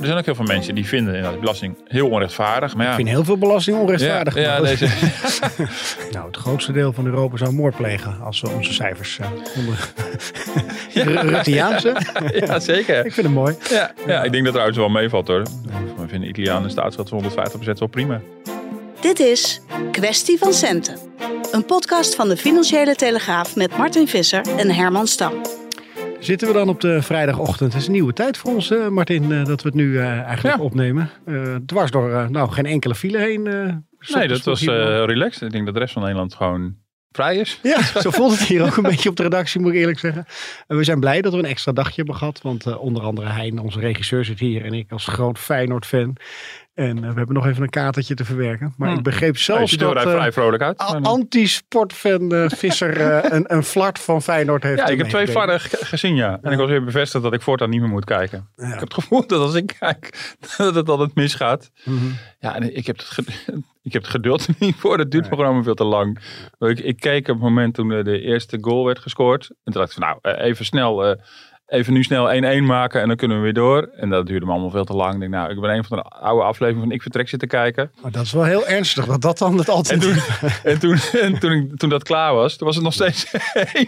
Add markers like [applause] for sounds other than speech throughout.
Er zijn ook heel veel mensen die vinden inderdaad belasting heel onrechtvaardig. Maar ja, Ik vind heel veel belasting onrechtvaardig. Ja, deze, [laughs] Nou, het grootste deel van Europa zou moord plegen als we onze cijfers uh, onder [laughs] [laughs] Ruttiaanse. ja, zeker. Ik vind het mooi. Ja, ja, ik denk dat het trouwens wel meevalt hoor. We vinden Italianen de staatsschuld van 150% wel prima. Dit is Kwestie van Centen. Een podcast van de Financiële Telegraaf met Martin Visser en Herman Stam. Zitten we dan op de vrijdagochtend? Het is een nieuwe tijd voor ons, uh, Martin, uh, dat we het nu uh, eigenlijk Ja. opnemen. Dwars door nou, geen enkele file heen. Nee, dat was relaxed. Ik denk dat de rest van Nederland gewoon vrij is. Ja, [laughs] zo voelt het hier ook een beetje op de redactie, moet ik eerlijk zeggen. En we zijn blij dat we een extra dagje hebben gehad. Want onder andere Hein, onze regisseur, zit hier. En ik als groot Feyenoord-fan. En uh, we hebben nog even een katertje te verwerken. Maar Hm. ik begreep zelfs Ja, er dat vrij vrolijk uit. anti-sportfan uh, Visser [laughs] een, een flart van Feyenoord heeft. Ja, ik heb twee varden gezien, ja. En ik was weer bevestigd dat ik voortaan niet meer moet kijken. Ja. Ik heb het gevoel dat als ik kijk, [laughs] dat het altijd misgaat. Mhm. Mm -hmm. Ja, en ik heb het, ik heb het geduld [laughs] niet voor. Het duurt nee. gewoon veel te lang. Ik, ik, keek op het moment toen de eerste goal werd gescoord. En toen dacht ik van, nou, even snel... Uh, even nu snel 1-1 maken en dan kunnen we weer door. En dat duurde me allemaal veel te lang. Ik denk, nou, ik ben een van de oude afleveringen van Ik Vertrek zitten kijken. Maar dat is wel heel ernstig, dat dat dan het altijd... En toen, [laughs] en toen, en toen, ik, toen dat klaar was, toen was het nog steeds [laughs] 1-0.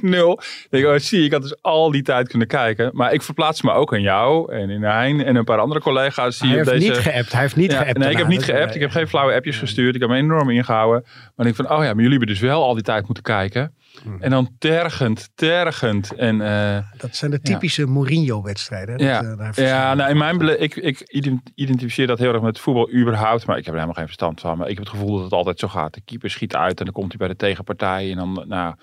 Ik denk, oh, zie, ik had dus al die tijd kunnen kijken. Maar ik verplaats me ook aan jou en in Hein en een paar andere collega's. Die hij op heeft deze... niet geappt, hij heeft niet ja, geappt. Nee, ik heb niet daarna. geappt. Ik heb geen flauwe appjes gestuurd. Ik heb me enorm ingehouden. Maar ik van, oh ja, maar jullie hebben dus wel al die tijd moeten kijken. En dan tergend, tergend. En, uh, dat zijn de typische ja. Mourinho-wedstrijden. Ja, dat, uh, ja nou in mijn bele ik, ik identificeer dat heel erg met voetbal überhaupt. Maar ik heb er helemaal geen verstand van. Maar ik heb het gevoel dat het altijd zo gaat. De keeper schiet uit en dan komt hij bij de tegenpartij. En dan, nou,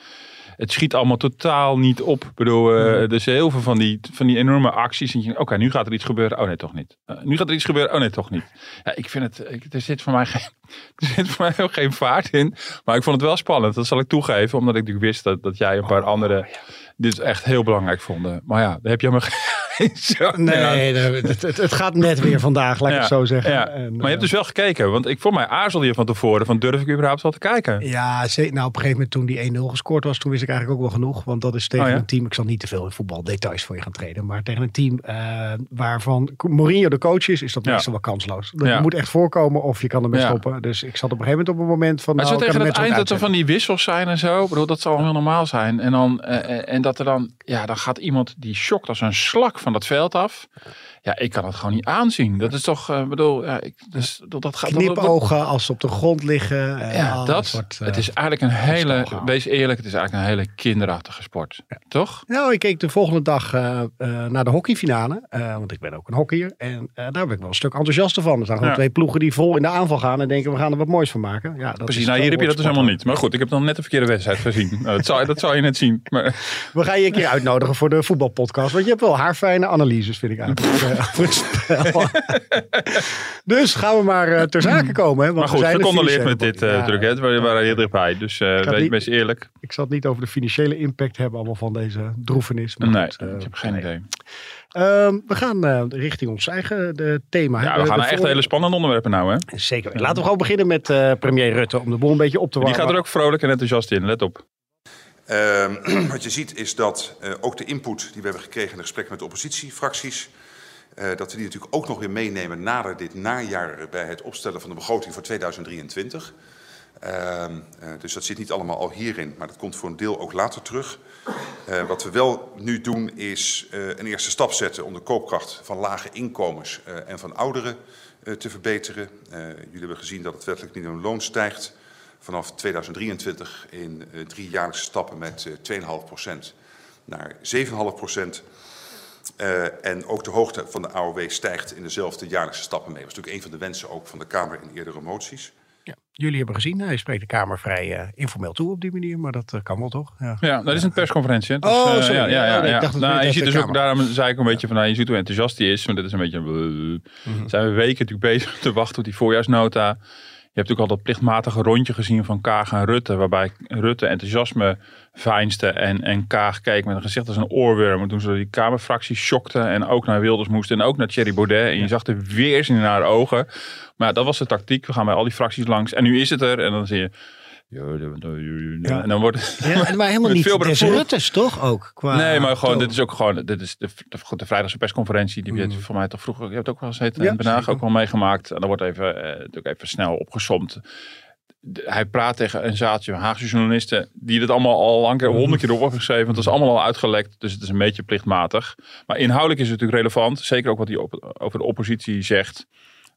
het schiet allemaal totaal niet op. Ik bedoel, uh, er zijn heel veel van die, van die enorme acties. En je oké, okay, nu gaat er iets gebeuren. Oh nee, toch niet. Uh, nu gaat er iets gebeuren. Oh nee, toch niet. Ja, ik vind het, ik, er zit voor mij geen, [laughs] er zit voor mij ook geen vaart in. Maar ik vond het wel spannend. Dat zal ik toegeven. Omdat ik natuurlijk wist dat, dat jij een paar oh, andere ja. dit echt heel belangrijk vonden. Maar ja, daar heb je geen [laughs] zo Nee, het, het, het, gaat net weer vandaag, laat ik ja, het zo zeggen. Ja. En, maar je hebt dus wel gekeken. Want ik voor mij aarzelde je van tevoren. Van durf ik überhaupt wel te kijken? Ja. Nou, op een gegeven moment toen die 1-0 gescoord was. Toen wist ik eigenlijk ook wel genoeg. Want dat is tegen oh, een team. Ik zal niet te veel in voetbaldetails voor je gaan treden. Maar tegen een team uh, waarvan Mourinho de coach is. Is dat meestal wel kansloos. Dat ja. moet echt voorkomen of je kan ermee stoppen. Dus ik zat op een gegeven moment op een moment van... Maar nou, tegen het eind dat er van die wissels zijn en zo. Ik bedoel, dat zal heel normaal zijn. En, dan, uh, en dat er dan... Ja, dan gaat iemand die shokt als een slak van dat veld af. Ja, ik kan het gewoon niet aanzien. Dat is toch, uh, bedoel, ja, ik, dus, dat, dat gaat... Knipogen als ze op de grond liggen. Uh, ja, dat. Soort, uh, het is eigenlijk een hele, wees eerlijk, het is eigenlijk een hele kinderachtige sport. Ja. Toch? Nou, ik keek de volgende dag naar de hockeyfinale. want ik ben ook een hockeyer. En daar ben ik wel een stuk enthousiaster van. Er zijn gewoon ja. twee ploegen die vol in de aanval gaan en denken we gaan er wat moois van maken. Ja, dat Precies, nou hier heb je dat dus helemaal niet. Maar goed, ik heb dan net de verkeerde wedstrijd gezien. nou, dat, zou, dat zou je net zien. Maar... [laughs] We gaan je een keer uitnodigen voor de voetbalpodcast. Want je hebt wel haarfijne analyses, vind ik eigenlijk. [laughs] [laughs] over het spel. dus gaan we maar uh, ter zake komen. Hè, want maar goed, we gecondoleerd met dit uh, ja, druk. Hè. We waren heel dichtbij. Dus uh, wees best eerlijk. Ik zal het niet over de financiële impact hebben allemaal van deze droefenis. Maar nee, goed, ik heb geen nee. idee. Uh, we gaan uh, richting ons eigen de thema. Ja, we gaan naar echt hele spannende onderwerpen nou. Hè? Zeker. Laten we gewoon beginnen met uh, premier Rutte om de boel een beetje op te warmen. Die gaat er ook vrolijk en enthousiast in, let op. Uh, [clears throat] wat je ziet is dat uh, ook de input die we hebben gekregen in de gesprekken met de oppositiefracties, dat we die natuurlijk ook nog weer meenemen nader dit najaar bij het opstellen van de begroting voor 2023. dus dat zit niet allemaal al hierin, maar dat komt voor een deel ook later terug. Uh, wat we wel nu doen is een eerste stap zetten om de koopkracht van lage inkomens en van ouderen te verbeteren. jullie hebben gezien dat het wettelijk minimumloon stijgt vanaf 2023 in drie jaarlijkse stappen met 2,5% naar 7,5%. En ook de hoogte van de AOW stijgt in dezelfde jaarlijkse stappen mee. Dat was natuurlijk een van de wensen ook van de Kamer in eerdere moties. Jullie hebben gezien, hij spreekt de Kamer vrij eh, informeel toe op die manier, maar dat eh, kan wel toch? Ja. Ja, dat is een persconferentie. Dus, Oh, eh, sorry. ja, ja, Oh, ja, nee, ik ja. dacht dat Nou, je ziet dus ook, daarom zei ik een beetje van, nou, je ziet hoe enthousiast hij is. Maar dit is een beetje, Mhm. zijn we weken natuurlijk bezig te wachten op die voorjaarsnota. Je hebt natuurlijk al dat plichtmatige rondje gezien van Kaag en Rutte. Waarbij Rutte enthousiasme veinsde en, en Kaag keek met een gezicht als een oorworm. En toen ze die Kamerfractie schokte en ook naar Wilders moesten. En ook naar Thierry Baudet. En je zag de weerzin in haar ogen. Maar ja, dat was de tactiek. We gaan bij al die fracties langs. En nu is het er. En dan zie je... Ja. En dan wordt. Ja, maar helemaal [laughs] niet veel des. Ruttes, toch ook? Qua Nee, maar gewoon, dit is ook gewoon, dit is de, de, de vrijdagse persconferentie. Die je voor mij toch vroeger, je hebt ook wel Mm. Ja, in Den Haag zeker. ook wel meegemaakt. En dan wordt even, eh, even snel opgesomd. Hij praat tegen een zaaltje Haagse journalisten die dit allemaal al lang keer, honderd keer op geschreven. Want het is allemaal al uitgelekt, dus het is een beetje plichtmatig. Maar inhoudelijk is het natuurlijk relevant. Zeker ook wat hij op, over de oppositie zegt.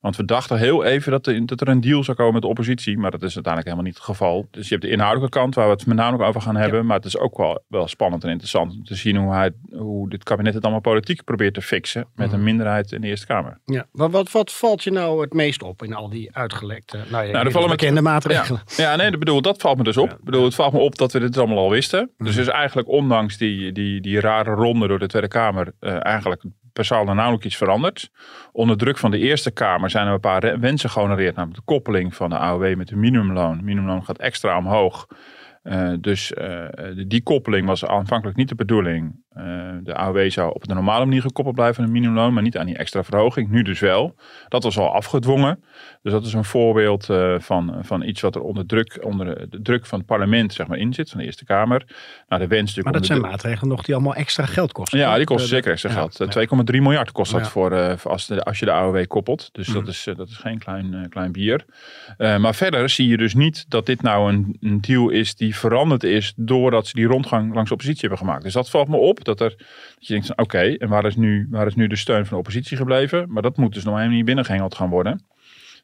Want we dachten heel even dat, er- dat er een deal zou komen met de oppositie. Maar dat is uiteindelijk helemaal niet het geval. Dus je hebt de inhoudelijke kant waar we het met name ook over gaan hebben. Maar het is ook wel, wel spannend en interessant om te zien hoe, hij, hoe dit kabinet het allemaal politiek probeert te fixen. Met Mhm. een minderheid in de Eerste Kamer. Ja. Wat, wat, wat valt je nou het meest op in al die uitgelekte, nou ja, er vallen me- bekende maatregelen? Ja, ja nee, dat bedoel, dat valt me dus op. Ja. Ik bedoel, het valt me op dat we dit allemaal al wisten. Mhm. Dus is eigenlijk ondanks die, die, die rare ronde door de Tweede Kamer eh, eigenlijk en nauwelijks iets veranderd. Onder druk van de Eerste Kamer zijn er een paar wensen gehonoreerd. Namelijk de koppeling van de AOW met de minimumloon. Minimumloon gaat extra omhoog. Eh, dus eh, die- koppeling was aanvankelijk niet de bedoeling. Eh, de AOW zou op de normale manier gekoppeld blijven aan het minimumloon, maar niet aan die extra verhoging. Nu dus wel. Dat was al afgedwongen. Dus dat is een voorbeeld van, van iets wat er onder druk, onder de druk van het parlement zeg maar, in zit, van de Eerste Kamer. Nou, de wens natuurlijk Maar dat zijn maatregelen nog die allemaal extra geld kosten. ja, die kosten zeker extra geld. ja. Eh, 2,3 miljard kost dat Ja. voor, als, de, als je de AOW koppelt. Dus dat, Mhm. is, dat is geen klein, klein bier. Maar verder zie je dus niet dat dit nou een, een deal is die veranderd is doordat ze die rondgang langs de oppositie hebben gemaakt. Dus dat valt me op. Dat, er, dat je denkt, van, oké, en waar is, nu, waar is nu de steun van de oppositie gebleven? Maar dat moet dus nog helemaal niet binnengehengeld gaan worden.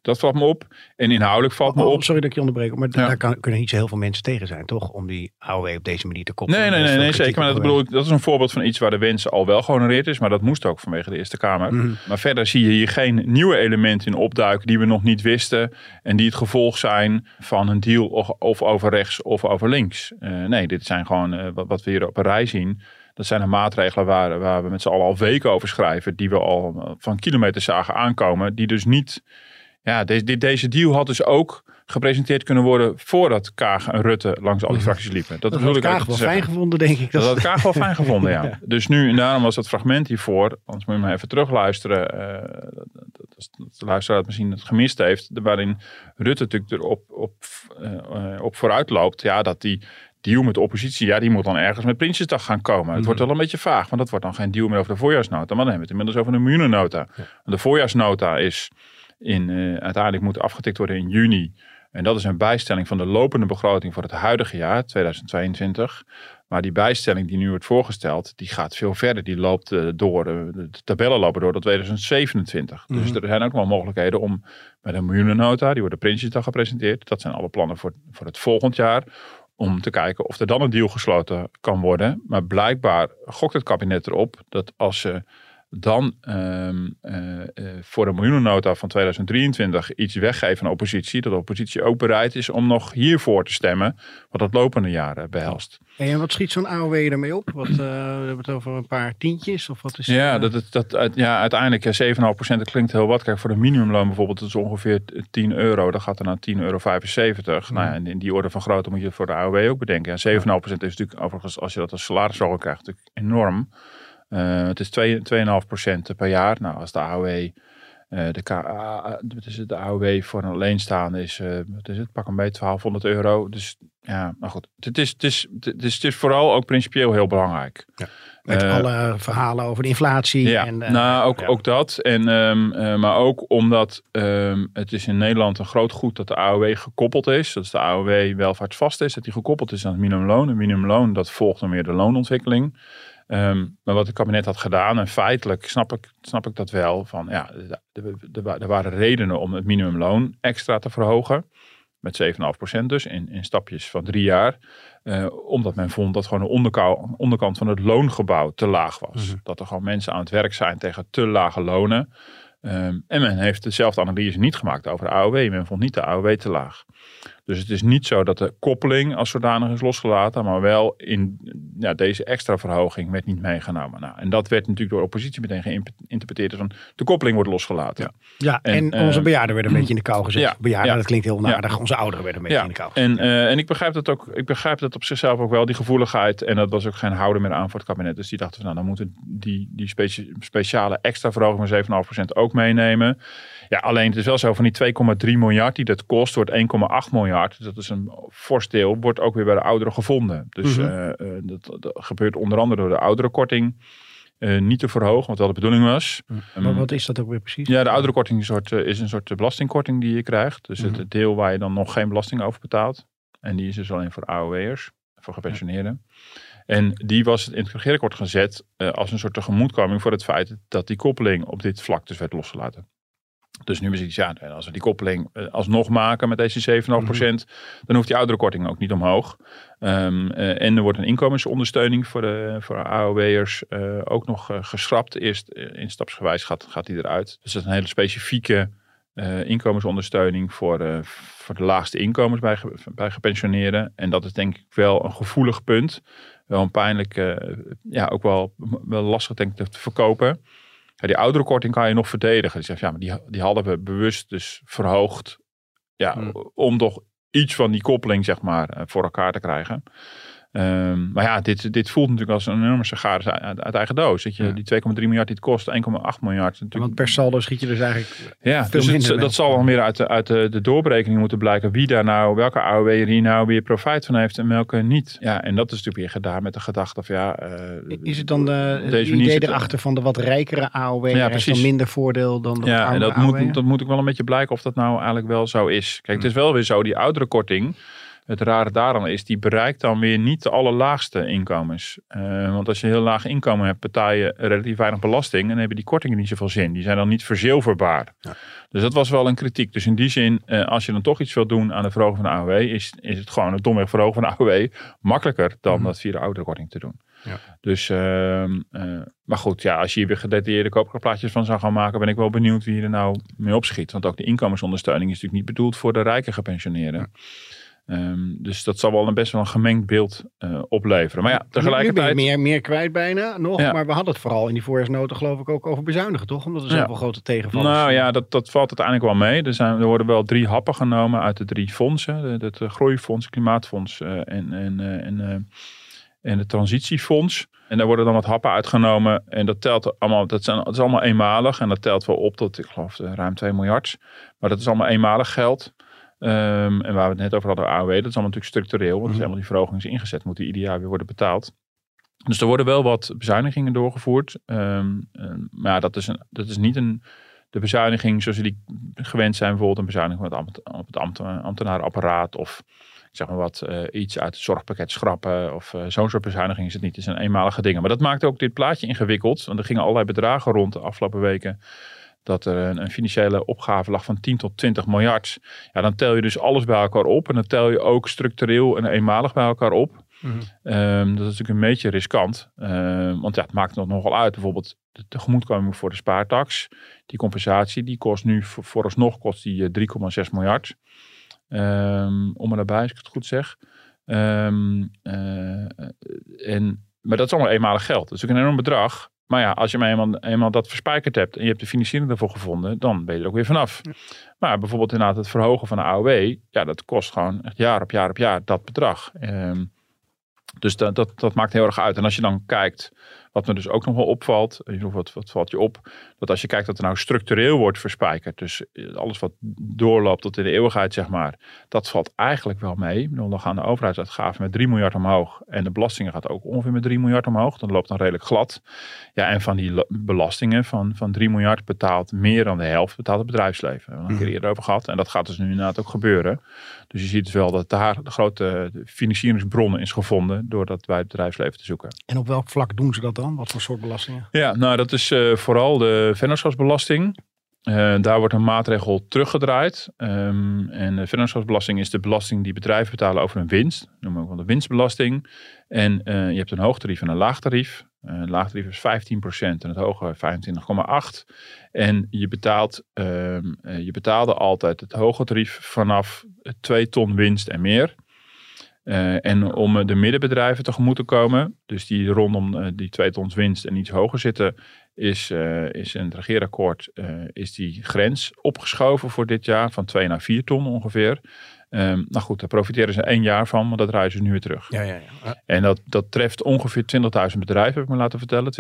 Dat valt me op. En inhoudelijk valt me Oh, op. sorry dat ik je onderbreek, maar Ja. daar kan, kunnen niet zo heel veel mensen tegen zijn, toch? Om die AOW op deze manier te koppelen. Nee, nee, nee, nee zeker. Maar dat, bedoel ik, dat is een voorbeeld van iets waar de wens al wel gehonoreerd is. Maar dat moest ook vanwege de Eerste Kamer. Mhm. Maar verder zie je hier geen nieuwe elementen in opduiken die we nog niet wisten. En die het gevolg zijn van een deal of, of over rechts of over links. Eh, nee, dit zijn gewoon eh, wat, wat we hier op een rij zien. Dat zijn de maatregelen waar, waar we met z'n allen al weken over schrijven. Die we al eh, van kilometers zagen aankomen. Die dus niet... Ja, deze, deze deal had dus ook gepresenteerd kunnen worden voordat Kaag en Rutte langs al die fracties liepen. Dat, Dat had ik Kaag wel fijn gevonden, denk ik. Dat had Kaag wel fijn gevonden, ja. [laughs] Ja. Dus nu, en daarom was dat fragment hiervoor, anders moet je maar even terugluisteren, eh, dat, dat, dat de luisteraar het misschien het gemist heeft, waarin Rutte natuurlijk erop op, eh, eh, op vooruit loopt, ja, dat die deal met de oppositie, ja, die moet dan ergens met Prinsjesdag gaan komen. Het wordt wel een beetje vaag, want dat wordt dan geen deal meer over de voorjaarsnota, maar dan hebben we het inmiddels over een miljoenennota. De voorjaarsnota is in, eh, uiteindelijk moet afgetikt worden in juni. En dat is een bijstelling van de lopende begroting voor het huidige jaar, 2022. Maar die bijstelling die nu wordt voorgesteld, die gaat veel verder. Die loopt eh, door, eh, de tabellen lopen door tot 2027. Dus er zijn ook wel mogelijkheden om met een miljoenennota, die wordt op Prinsjesdag gepresenteerd. Dat zijn alle plannen voor, voor het volgend jaar. Om te kijken of er dan een deal gesloten kan worden. Maar blijkbaar gokt het kabinet erop dat als ze dan ehm, eh, eh, voor een miljoenennota van 2023 iets weggeven aan de oppositie, dat de oppositie ook bereid is om nog hiervoor te stemmen, wat het lopende jaar eh, behelst. En wat schiet zo'n AOW ermee op? Wat, eh, we hebben het over een paar tientjes? Of wat is, Ja, dat, dat, dat, ja uiteindelijk ja, 7,5% dat klinkt heel wat. Kijk, voor de minimumloon bijvoorbeeld, dat is ongeveer 10 euro. Dan gaat er naar 10,75 euro. Nou ja, en in die orde van grootte moet je het voor de AOW ook bedenken. Ja, 7,5% is natuurlijk overigens, als je dat als salarisverhoging krijgt, natuurlijk enorm. Eh, het is 2 2,5% per jaar. Nou, als de AOW, eh, de, wat is het, de AOW voor een alleenstaande is, eh, wat is het, pak een beetje 1200 euro. Dus ja, maar goed. Het is, het, is, het, is, het is vooral ook principieel heel belangrijk. met eh, alle verhalen over de inflatie. Ja, en, nou ook, ja. ook dat. En, ehm, eh, maar ook omdat ehm, het is in Nederland een groot goed dat de AOW gekoppeld is. Dat is de AOW welvaartsvast is, dat die gekoppeld is aan het minimumloon. Een minimumloon, dat volgt dan weer de loonontwikkeling. Ehm, maar wat het kabinet had gedaan, en feitelijk snap ik, snap ik dat wel, van ja, er, waren redenen om het minimumloon extra te verhogen. Met 7,5% dus, in, in stapjes van drie jaar. Eh, omdat men vond dat gewoon de onderkant van het loongebouw te laag was. Mhm. Dat er gewoon mensen aan het werk zijn tegen te lage lonen. Ehm, en men heeft dezelfde analyse niet gemaakt over de AOW. Men vond niet de AOW te laag. Dus het is niet zo dat de koppeling als zodanig is losgelaten, maar wel in ja, deze extra verhoging werd niet meegenomen. Nou, en dat werd natuurlijk door de oppositie meteen geïnterpreteerd als een de koppeling wordt losgelaten. Ja, ja en, En, onze eh, bejaarden werden een beetje in de kou gezet. ja, bejaarden, ja. dat klinkt heel nadig. Onze ouderen werden een beetje in de kou gezet. En, eh, en ik begrijp dat ook. Ik begrijp dat op zichzelf ook wel die gevoeligheid. En dat was ook geen houden meer aan voor het kabinet. Dus die dachten van nou, dan moeten die, die speciale extra verhoging van 7,5% ook meenemen. Ja, alleen het is wel zo van die 2,3 miljard die dat kost, wordt 1,8 miljard. Dat is een fors deel, wordt ook weer bij de ouderen gevonden. Dus Mhm. eh, eh, dat, dat gebeurt onder andere door de ouderenkorting eh, niet te verhogen, wat wel de bedoeling was. Maar wat is dat ook weer precies? Ja, de ouderenkorting is een soort, is een soort belastingkorting die je krijgt. Dus Mhm. het deel waar je dan nog geen belasting over betaalt. En die is dus alleen voor AOW'ers, voor gepensioneerden. En die was in het regeerakkoord gezet als een soort tegemoetkoming voor het feit dat die koppeling op dit vlak dus werd losgelaten. Dus nu is het ja, als we die koppeling eh, alsnog maken met deze 7,5%, dan hoeft die ouderenkorting ook niet omhoog. Ehm, eh, en er wordt een inkomensondersteuning voor de voor AOW'ers eh, ook nog geschrapt. Eerst instapsgewijs gaat, gaat die eruit. Dus dat is een hele specifieke inkomensondersteuning voor, voor de laagste inkomens bij, bij gepensioneerden. En dat is denk ik wel een gevoelig punt. Wel een pijnlijk, ja, ook wel, wel lastig denk ik te verkopen. Ja, die ouderenkorting kan je nog verdedigen. Die zegt, ja, maar die, die hadden we bewust dus verhoogd. Ja, Hmm. om toch iets van die koppeling, zeg maar, eh, voor elkaar te krijgen. Ehm, maar ja, dit, dit voelt natuurlijk als een enorme sigaris uit, uit eigen doos. Dat je Ja. die 2,3 miljard die het kost, 1,8 miljard. Natuurlijk, Want per saldo schiet je dus eigenlijk... ja, veel dus het- dat zal wel meer uit, de, uit de, de doorberekening moeten blijken. Wie daar nou, welke AOW hier nou weer profijt van heeft en welke niet. Ja, en dat is natuurlijk weer gedaan met de gedachte van ja... eh, Is het dan eh, het deze idee zit- erachter van de wat rijkere AOW Ja, heeft dan minder voordeel dan de Ja, en dat moet, dat moet ook wel een beetje blijken of dat nou eigenlijk wel zo is. Kijk, het is wel weer zo, die oudere korting, het rare daaraan is, die bereikt dan weer niet de allerlaagste inkomens. Eh, want als je een heel laag inkomen hebt, betaal je relatief weinig belasting en dan hebben die kortingen niet zoveel zin. Die zijn dan niet verzilverbaar. Dus dat was wel een kritiek. Dus in die zin, eh, als je dan toch iets wil doen aan de verhoging van de AOW, is, is het gewoon het domweg verhogen van de AOW makkelijker dan dat via de oudere korting te doen. Ja. Dus, ehm, eh, maar goed, ja, als je hier weer gedetailleerde koopkrachtplaatjes van zou gaan maken, ben ik wel benieuwd wie er nou mee opschiet. Want ook de inkomensondersteuning is natuurlijk niet bedoeld voor de rijke gepensioneerden. Ehm, dus dat zal wel een best wel een gemengd beeld eh, opleveren. Maar ja, Nu ben je tegelijkertijd... meer, meer kwijt bijna nog. Ja. Maar we hadden het vooral in die voorjaarsnoten geloof ik ook over bezuinigen, toch? Omdat er Ja. zoveel grote tegenvallers Nou ja, dat, dat valt uiteindelijk wel mee. Er, zijn, er worden wel drie happen genomen uit de drie fondsen. Het eh, Groeifonds, het Klimaatfonds eh, en, en, en, en het Transitiefonds. En daar worden dan wat happen uitgenomen. En dat telt allemaal, dat, zijn, dat is allemaal eenmalig. En dat telt wel op tot, ik geloof, ruim 2 miljard. Maar dat is allemaal eenmalig geld. Ehm, en waar we het net over hadden, AOW, dat is allemaal natuurlijk structureel. Want als helemaal die verhoging is ingezet, moet die ieder jaar weer worden betaald. Dus er worden wel wat bezuinigingen doorgevoerd. Ehm, eh, maar dat is, een, dat is niet een, de bezuiniging zoals die gewend zijn. Bijvoorbeeld een bezuiniging op het, ambt, op het ambt, ambtenarenapparaat. Of zeg maar wat, eh, iets uit het zorgpakket schrappen. Of eh, zo'n soort bezuiniging is het niet. Het zijn eenmalige dingen. Maar dat maakt ook dit plaatje ingewikkeld. Want er gingen allerlei bedragen rond de afgelopen weken. Dat er een, een financiële opgave lag van 10 tot 20 miljard. Ja, dan tel je dus alles bij elkaar op. En dan tel je ook structureel en eenmalig bij elkaar op. Mhm. Ehm, dat is natuurlijk een beetje riskant. Ehm, want ja, het maakt nog nogal uit. Bijvoorbeeld de tegemoetkoming voor de spaartax. Die compensatie, die kost nu voor- vooralsnog kost die eh, 3,6 miljard. Ehm, om en nabij, als ik het goed zeg. Ehm, eh, en, maar dat is allemaal eenmalig geld. Dat is ook een enorm bedrag. Maar ja, als je maar eenmaal, eenmaal dat verspijkerd hebt en je hebt de financiering ervoor gevonden, dan ben je er ook weer vanaf. Maar bijvoorbeeld inderdaad het verhogen van de AOW, ja, dat kost gewoon echt jaar op jaar op jaar dat bedrag. Ehm, dus dat, dat, dat maakt heel erg uit. En als je dan kijkt, wat me dus ook nog wel opvalt, wat, wat valt je op, dat als je kijkt dat er nou structureel wordt verspijkerd, dus alles wat doorloopt tot in de eeuwigheid, zeg maar, dat valt eigenlijk wel mee. Dan gaan de overheidsuitgaven met 3 miljard omhoog en de belastingen gaat ook ongeveer met 3 miljard omhoog. Dan loopt dan redelijk glad. Ja, en van die la- belastingen van, van 3 miljard betaalt meer dan de helft betaalt het bedrijfsleven. We hebben het een keer eerder over gehad. En dat gaat dus nu inderdaad ook gebeuren. Dus je ziet dus wel dat daar de grote financieringsbronnen is gevonden door dat bij het bedrijfsleven te zoeken. En op welk vlak doen ze dat dan? Wat voor soort belastingen? Ja, nou dat is eh, vooral de vennootschapsbelasting. Eh, daar wordt een maatregel teruggedraaid. Ehm, en de vennootschapsbelasting is de belasting die bedrijven betalen over hun winst. Noemen we ook de winstbelasting. En eh, je hebt een hoog tarief en een laag tarief. Uh, laag tarief is 15% en het hoge 25,8%. En je, betaalt, ehm, je betaalde altijd het hoge tarief vanaf 2 ton winst en meer. En om de middenbedrijven tegemoet te komen, dus die rondom die 2 tons winst en iets hoger zitten, is, is in het regeerakkoord is die grens opgeschoven voor dit jaar van 2 naar 4 ton ongeveer. Um, nou goed, daar profiteren ze één jaar van, maar dat draaien ze nu weer terug. Ja, ja, ja. En dat, dat treft ongeveer 20.000 bedrijven, heb ik me laten vertellen.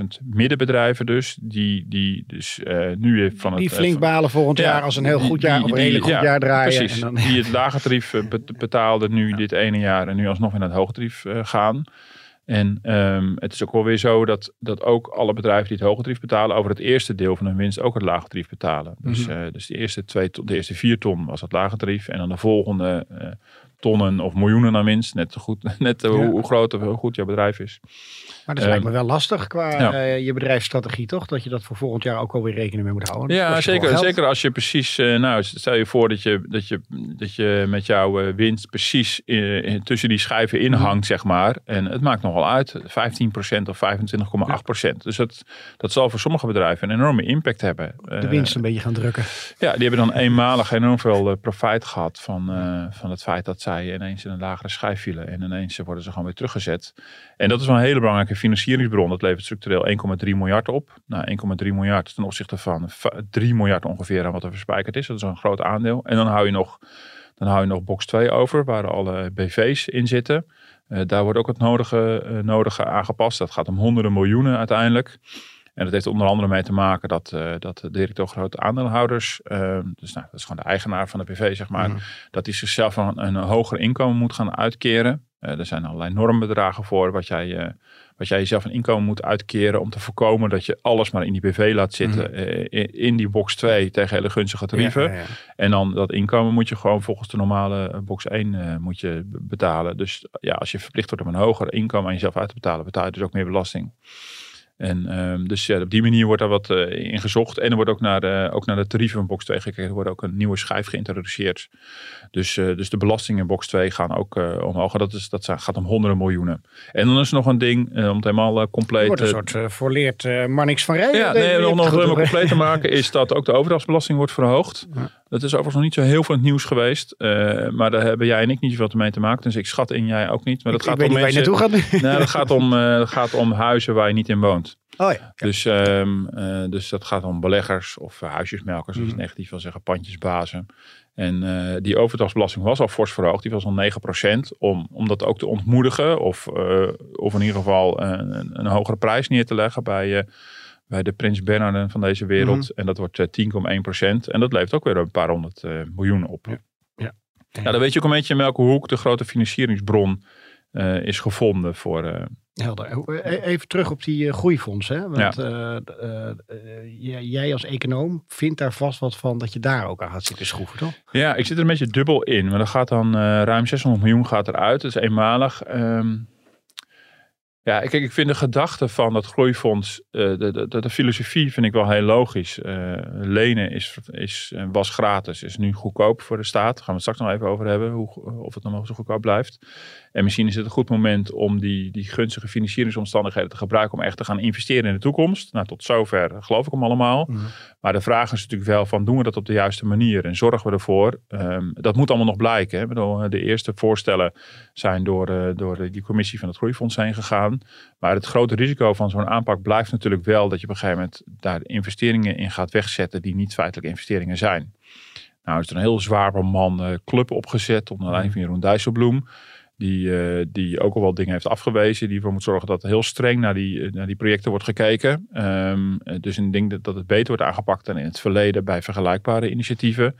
20.000 middenbedrijven dus, die, die dus uh, nu weer van het... Die flink balen volgend jaar als een heel goed jaar of een hele goed jaar draaien. Precies, en dan... die het lage tarief eh, betaalden nu dit ene jaar en nu alsnog in het hoge tarief uh, gaan. En um, het is ook wel weer zo dat, dat ook alle bedrijven die het hoge tarief betalen, over het eerste deel van hun winst ook het lage tarief betalen. Dus, uh, dus de, eerste twee, de eerste vier ton was het lage tarief. En dan de volgende uh, tonnen of miljoenen aan winst. Net, goed, [laughs] net uh, hoe, hoe, groot of hoe goed jouw bedrijf is. Maar dat lijkt me wel lastig qua ja. uh, je bedrijfsstrategie, toch? Dat je dat voor volgend jaar ook alweer rekening mee moet houden. Ja, zeker, zeker als je precies, uh, nou stel je voor dat je, dat je, dat je met jouw uh, winst precies in, tussen die schijven in hangt, mm. zeg maar. En het maakt nogal uit, 15% of 25,8%. Ja. Dus dat, dat zal voor sommige bedrijven een enorme impact hebben. De winst een beetje gaan drukken. Ja, die hebben dan eenmalig enorm veel profijt gehad van, van het feit dat zij ineens in een lagere schijf vielen. En ineens worden ze gewoon weer teruggezet. En dat is wel een hele belangrijke financieringsbron. Dat levert structureel 1,3 miljard op. Nou, 1,3 miljard ten opzichte van 3 miljard ongeveer aan wat er verspijkerd is. Dat is een groot aandeel. En dan hou je nog, dan hou je nog box 2 over, waar alle BV's in zitten. Uh, daar wordt ook het nodige, uh, nodige aangepast. Dat gaat om honderden miljoenen uiteindelijk. En dat heeft onder andere mee te maken dat, uh, dat de directeur grote aandeelhouders, dus nou, dat is gewoon de eigenaar van de BV, zeg maar, mm. dat hij zichzelf een, een hoger inkomen moet gaan uitkeren. er zijn allerlei normbedragen voor wat jij wat jij jezelf een inkomen moet uitkeren om te voorkomen dat je alles maar in die BV laat zitten. Mm. in, die box 2 tegen hele gunstige tarieven. Ja, ja, ja. En dan dat inkomen moet je gewoon volgens de normale eh, box 1 uh, eh, moet je betalen. Dus ja, als je verplicht wordt om een hoger inkomen aan jezelf uit te betalen, betaal je dus ook meer belasting. En um, dus ja, op die manier wordt daar wat uh, in gezocht. En er wordt ook naar, de, ook naar de tarieven van box 2 gekeken. Er wordt ook een nieuwe schijf geïntroduceerd. Dus, uh, dus de belastingen in box 2 gaan ook uh, omhoog. Dat, is, dat gaat om honderden miljoenen. En dan is er nog een ding om het helemaal compleet... wordt een soort voorleerd maar niks van rijden. Ja, nee, om nog helemaal compleet te [laughs] maken is dat ook de overdrachtsbelasting wordt verhoogd. Ja. Dat is overigens nog niet zo heel veel nieuws geweest. maar daar hebben jij en ik niet zoveel mee te maken. Dus ik schat in jij ook niet. Maar dat ik, gaat ik om mensen, waar je naartoe gaat. nou, dat, gaat om, dat gaat om huizen waar je niet in woont. Oh ja. Dus, um, uh, dus dat gaat om beleggers of uh, huisjesmelkers, zoals mm. negatief wil zeggen, pandjesbazen. En uh, die overdrachtsbelasting was al fors verhoogd, die was al 9%, om, om dat ook te ontmoedigen of, of in ieder geval een, een, hogere prijs neer te leggen bij, bij de Prins Bernhard van deze wereld. Mm. En dat wordt 10,1%. En dat levert ook weer een paar honderd miljoen op. Ja. Ja. ja, dan weet je ook een beetje in welke hoek de grote financieringsbron is gevonden voor Helder. E-, even terug op die uh, groeifonds. Hè? Want ja. uh, uh, jij als econoom vindt daar vast wat van dat je daar ook aan gaat zitten schroeven, toch? Ja, ik zit er een beetje dubbel in. Maar er gaat dan ruim 600 miljoen gaat eruit. Dat is eenmalig. Um, ja, kijk, ik vind de gedachte van dat groeifonds, uh, de, de, de, filosofie vind ik wel heel logisch. Uh, lenen is, is, was gratis, is nu goedkoop voor de staat. Daar gaan we het straks nog even over hebben, hoe, of het nog zo goedkoop blijft. En misschien is het een goed moment om die, die gunstige financieringsomstandigheden te gebruiken om echt te gaan investeren in de toekomst. Nou, tot zover geloof ik hem allemaal. Mm. Maar de vraag is natuurlijk wel van, doen we dat op de juiste manier? En zorgen we ervoor? Um, dat moet allemaal nog blijken. Hè? Bedoel, de eerste voorstellen zijn door, uh, door die commissie van het Groeifonds heen gegaan. Maar het grote risico van zo'n aanpak blijft natuurlijk wel dat je op een gegeven moment daar investeringen in gaat wegzetten die niet feitelijk investeringen zijn. Nou is er een heel zwaar man uh, club opgezet onder leiding van Jeroen Dijsselbloem. Die, uh, die ook al wel dingen heeft afgewezen. Die ervoor moet zorgen dat heel streng naar die, naar die projecten wordt gekeken. Um, dus ik denk dat, dat het beter wordt aangepakt dan in het verleden bij vergelijkbare initiatieven.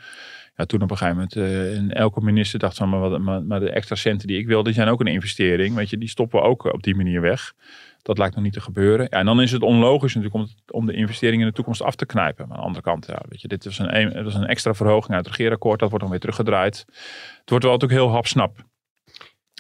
Ja, toen op een gegeven moment uh, elke minister dacht van, maar, wat, maar, maar, de extra centen die ik wil, die zijn ook een investering. Weet je, die stoppen ook op die manier weg. Dat lijkt nog niet te gebeuren. Ja, en dan is het onlogisch natuurlijk om, om de investeringen in de toekomst af te knijpen. Maar aan de andere kant, ja, weet je, dit is een, is een extra verhoging uit het regeerakkoord. Dat wordt dan weer teruggedraaid. Het wordt wel natuurlijk heel hapsnap.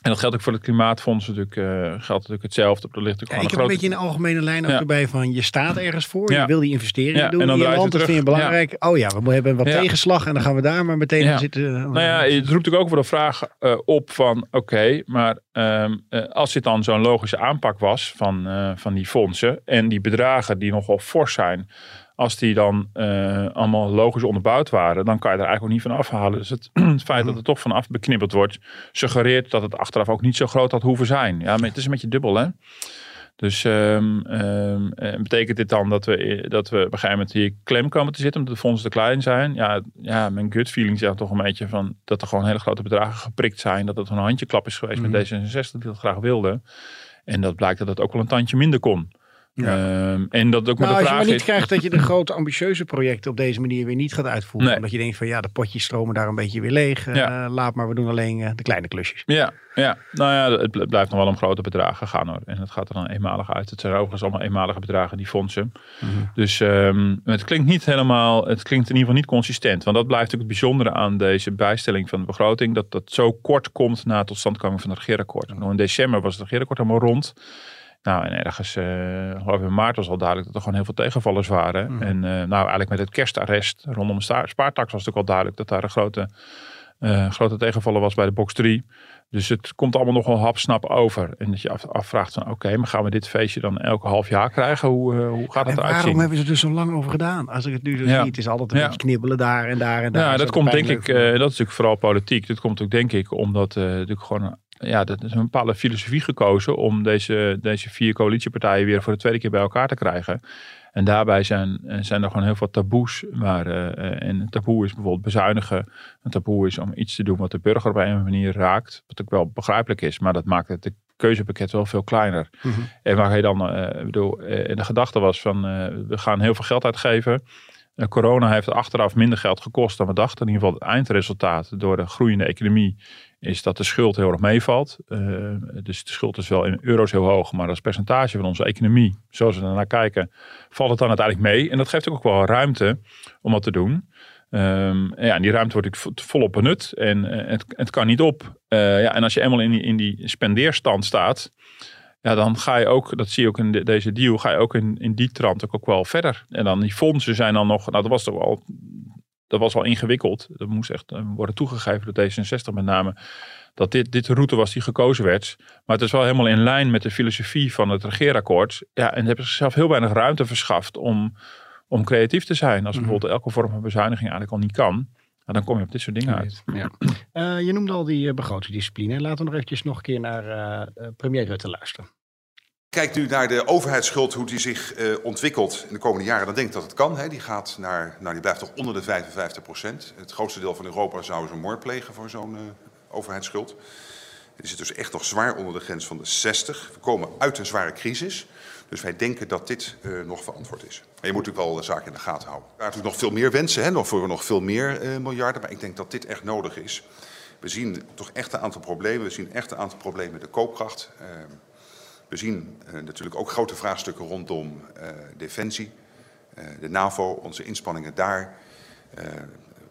En dat geldt ook voor het klimaatfonds natuurlijk, uh, geldt natuurlijk hetzelfde. Er ligt Ja, gewoon ik heb een beetje in de algemene lijn ook Ja. erbij van je staat ergens voor, Ja. je wil die investeringen Ja, doen en dan in je land, dat vind je belangrijk. Oh ja, we hebben wat Ja. tegenslag en dan gaan we daar maar meteen Ja. zitten. Nou ja, het roept natuurlijk ook wel de vraag eh, op van oké, maar ehm, eh, als dit dan zo'n logische aanpak was van, eh, van die fondsen en die bedragen die nogal fors zijn, als die dan eh, allemaal logisch onderbouwd waren, dan kan je er eigenlijk ook niet van afhalen. Dus het, [clears throat] het feit dat er toch vanaf beknippeld wordt, suggereert dat het achteraf ook niet zo groot had hoeven zijn. Ja, maar het is een beetje dubbel hè. Dus ehm, ehm, eh, betekent dit dan dat we, dat we op een gegeven moment hier klem komen te zitten omdat de fondsen te klein zijn? Ja, ja mijn gut feeling zegt toch een beetje van dat er gewoon hele grote bedragen geprikt zijn. Dat het een handjeklap is geweest met D66 die dat graag wilde. En dat blijkt dat het ook wel een tandje minder kon. Ehm, en dat ook maar Nou, de als je vraag maar niet is... krijgt dat je de grote ambitieuze projecten op deze manier weer niet gaat uitvoeren. Nee. Omdat je denkt van ja, de potjes stromen daar een beetje weer leeg. Eh, laat maar, we doen alleen eh, de kleine klusjes. Ja, ja, nou ja, het bl- blijft nog wel om grote bedragen gaan hoor. En het gaat er dan eenmalig uit. Het zijn overigens allemaal eenmalige bedragen, die fondsen. Mhm. Dus ehm, het klinkt niet helemaal, het klinkt in ieder geval niet consistent. Want dat blijft natuurlijk het bijzondere aan deze bijstelling van de begroting. Dat dat zo kort komt na het totstandkoming van het regeerakkoord. Nog in december was het regeerakkoord helemaal rond. Nou, en ergens, eh geloof ik in maart was al duidelijk dat er gewoon heel veel tegenvallers waren. Mhm. En eh, nou, eigenlijk met het kerstarrest rondom de spaartax was het ook al duidelijk dat daar een grote, eh, grote tegenvaller was bij de box 3. Dus het komt allemaal nogal hapsnap over. En dat je af, afvraagt van oké, maar gaan we dit feestje dan elke half jaar krijgen? Hoe, hoe gaat het eruit waarom zien? hebben ze er dus zo lang over gedaan? Als ik het nu Ja. zie, het is altijd een Ja. beetje knibbelen daar en daar en daar. Ja, dat komt denk ik, dat is natuurlijk vooral politiek. Dit komt ook denk ik omdat eh natuurlijk gewoon, ja, dat is een bepaalde filosofie gekozen om deze, deze vier coalitiepartijen weer voor de tweede keer bij elkaar te krijgen. En daarbij zijn, eh, zijn er gewoon heel veel taboes. Maar, eh, eh, en een taboe is bijvoorbeeld bezuinigen. Een taboe is om iets te doen wat de burger op een manier raakt. Wat ook wel begrijpelijk is, maar dat maakt het de keuzepakket wel veel kleiner. Mhm. En waar je dan, ik bedoel, eh, de gedachte was van we gaan heel veel geld uitgeven. Corona heeft achteraf minder geld gekost dan we dachten. In ieder geval het eindresultaat door de groeiende economie is dat de schuld heel erg meevalt. Eh, dus de schuld is wel in euro's heel hoog, maar als percentage van onze economie, zoals we er naar kijken, valt het dan uiteindelijk mee. En dat geeft ook wel ruimte om dat te doen. Ehm, ja, en die ruimte wordt vo- volop benut en eh, het, het kan niet op. Eh, ja, en als je eenmaal in die, in die spendeerstand staat, ja, dan ga je ook, dat zie je ook in de- deze deal, ga je ook in, in die trant ook, ook wel verder. En dan die fondsen zijn dan nog, nou dat was toch al, dat was al ingewikkeld. Dat moest echt eh, worden toegegeven door D66 met name. Dat dit, dit de route was die gekozen werd. Maar het is wel helemaal in lijn met de filosofie van het regeerakkoord. Ja, en hebben zichzelf heel weinig ruimte verschaft om, om creatief te zijn. Als Mhm. bijvoorbeeld elke vorm van bezuiniging eigenlijk al niet kan. nou, dan kom je op dit soort dingen uit. Ja. Eh, je noemde al die eh, begrotingsdiscipline. Laten we nog eventjes nog een keer naar premier Rutte luisteren. Kijk nu naar de overheidsschuld, hoe die zich eh, ontwikkelt in de komende jaren. Dan denk ik dat het kan. Hè. Die, gaat naar, nou, die blijft toch onder de 55 procent. Het grootste deel van Europa zou zo'n moord plegen voor zo'n eh, overheidsschuld. Die zit dus echt nog zwaar onder de grens van de 60. We komen uit een zware crisis. Dus wij denken dat dit eh, nog verantwoord is. Maar je moet natuurlijk wel de zaken in de gaten houden. Er zijn natuurlijk nog veel meer wensen, hè, nog voor nog veel meer miljarden. Maar ik denk dat dit echt nodig is. We zien toch echt een aantal problemen. We zien echt een aantal problemen met de koopkracht. We zien eh, natuurlijk ook grote vraagstukken rondom eh, defensie, eh, de NAVO, onze inspanningen daar. Eh,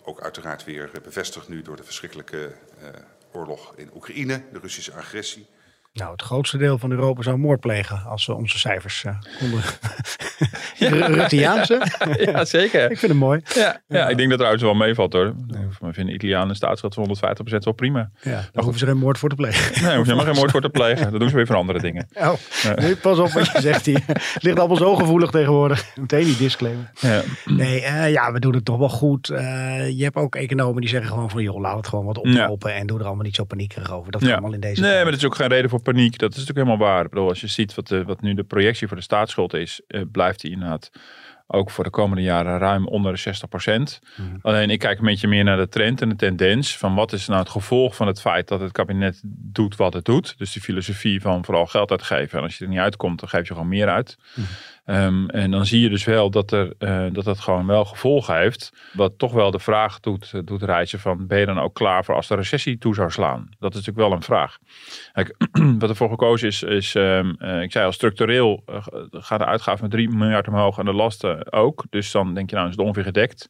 ook uiteraard weer bevestigd nu door de verschrikkelijke eh, oorlog in Oekraïne, de Russische agressie. Nou, het grootste deel van Europa zou moord plegen als we onze cijfers eh, konden. Ja. Ja, zeker. Ik vind het mooi. Ja, ja, ik denk dat het trouwens wel meevalt hoor. We vinden Italianen een staatsschuld van 150% wel prima. Ja, daar hoeven ze geen moord voor te plegen. Nee, hoef je helemaal geen moord voor te plegen. [laughs] Dat doen ze weer voor andere dingen. Oh, nee, pas op wat je zegt hier. Het ligt allemaal zo gevoelig tegenwoordig. Meteen die disclaimer. Ja. Nee, eh, ja, we doen het toch wel goed. Eh, je hebt ook economen die zeggen gewoon van... joh, laat het gewoon wat oplopen en doe er allemaal niet zo paniekerig over. Dat Ja. allemaal in deze Nee, tijd. maar dat is ook geen reden voor paniek. Dat is natuurlijk helemaal waar. Ik bedoel, als je ziet wat, de, wat nu de projectie voor de staatsschuld is, eh, blijft die inderdaad ook voor de komende jaren ruim onder de 60 Mhm. Alleen ik kijk een beetje meer naar de trend en de tendens van wat is nou het gevolg van het feit dat het kabinet doet wat het doet. Dus die filosofie van vooral geld uitgeven. En als je er niet uitkomt, dan geef je gewoon meer uit. Mhm. Ehm, en dan zie je dus wel dat, er, eh, dat dat gewoon wel gevolgen heeft. Wat toch wel de vraag doet, eh, doet reizen van ben je dan ook klaar voor als de recessie toe zou slaan? Dat is natuurlijk wel een vraag. Kijk, [clears throat] wat ervoor gekozen is, is ehm, eh, ik zei al structureel gaat de uitgaven met 3 miljard omhoog en de lasten ook. Dus dan denk je nou is het ongeveer gedekt.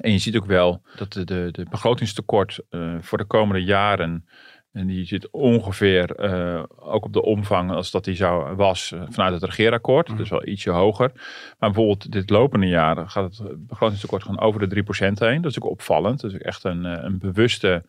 En je ziet ook wel dat de, de, de begrotingstekort voor de komende jaren En die zit ongeveer uh, ook op de omvang als dat die zou was uh, vanuit het regeerakkoord. Mm. Dus wel ietsje hoger. Maar bijvoorbeeld dit lopende jaar gaat het begrotingstekort gewoon over de 3% heen. Dat is ook opvallend. Dat is ook echt een, een bewuste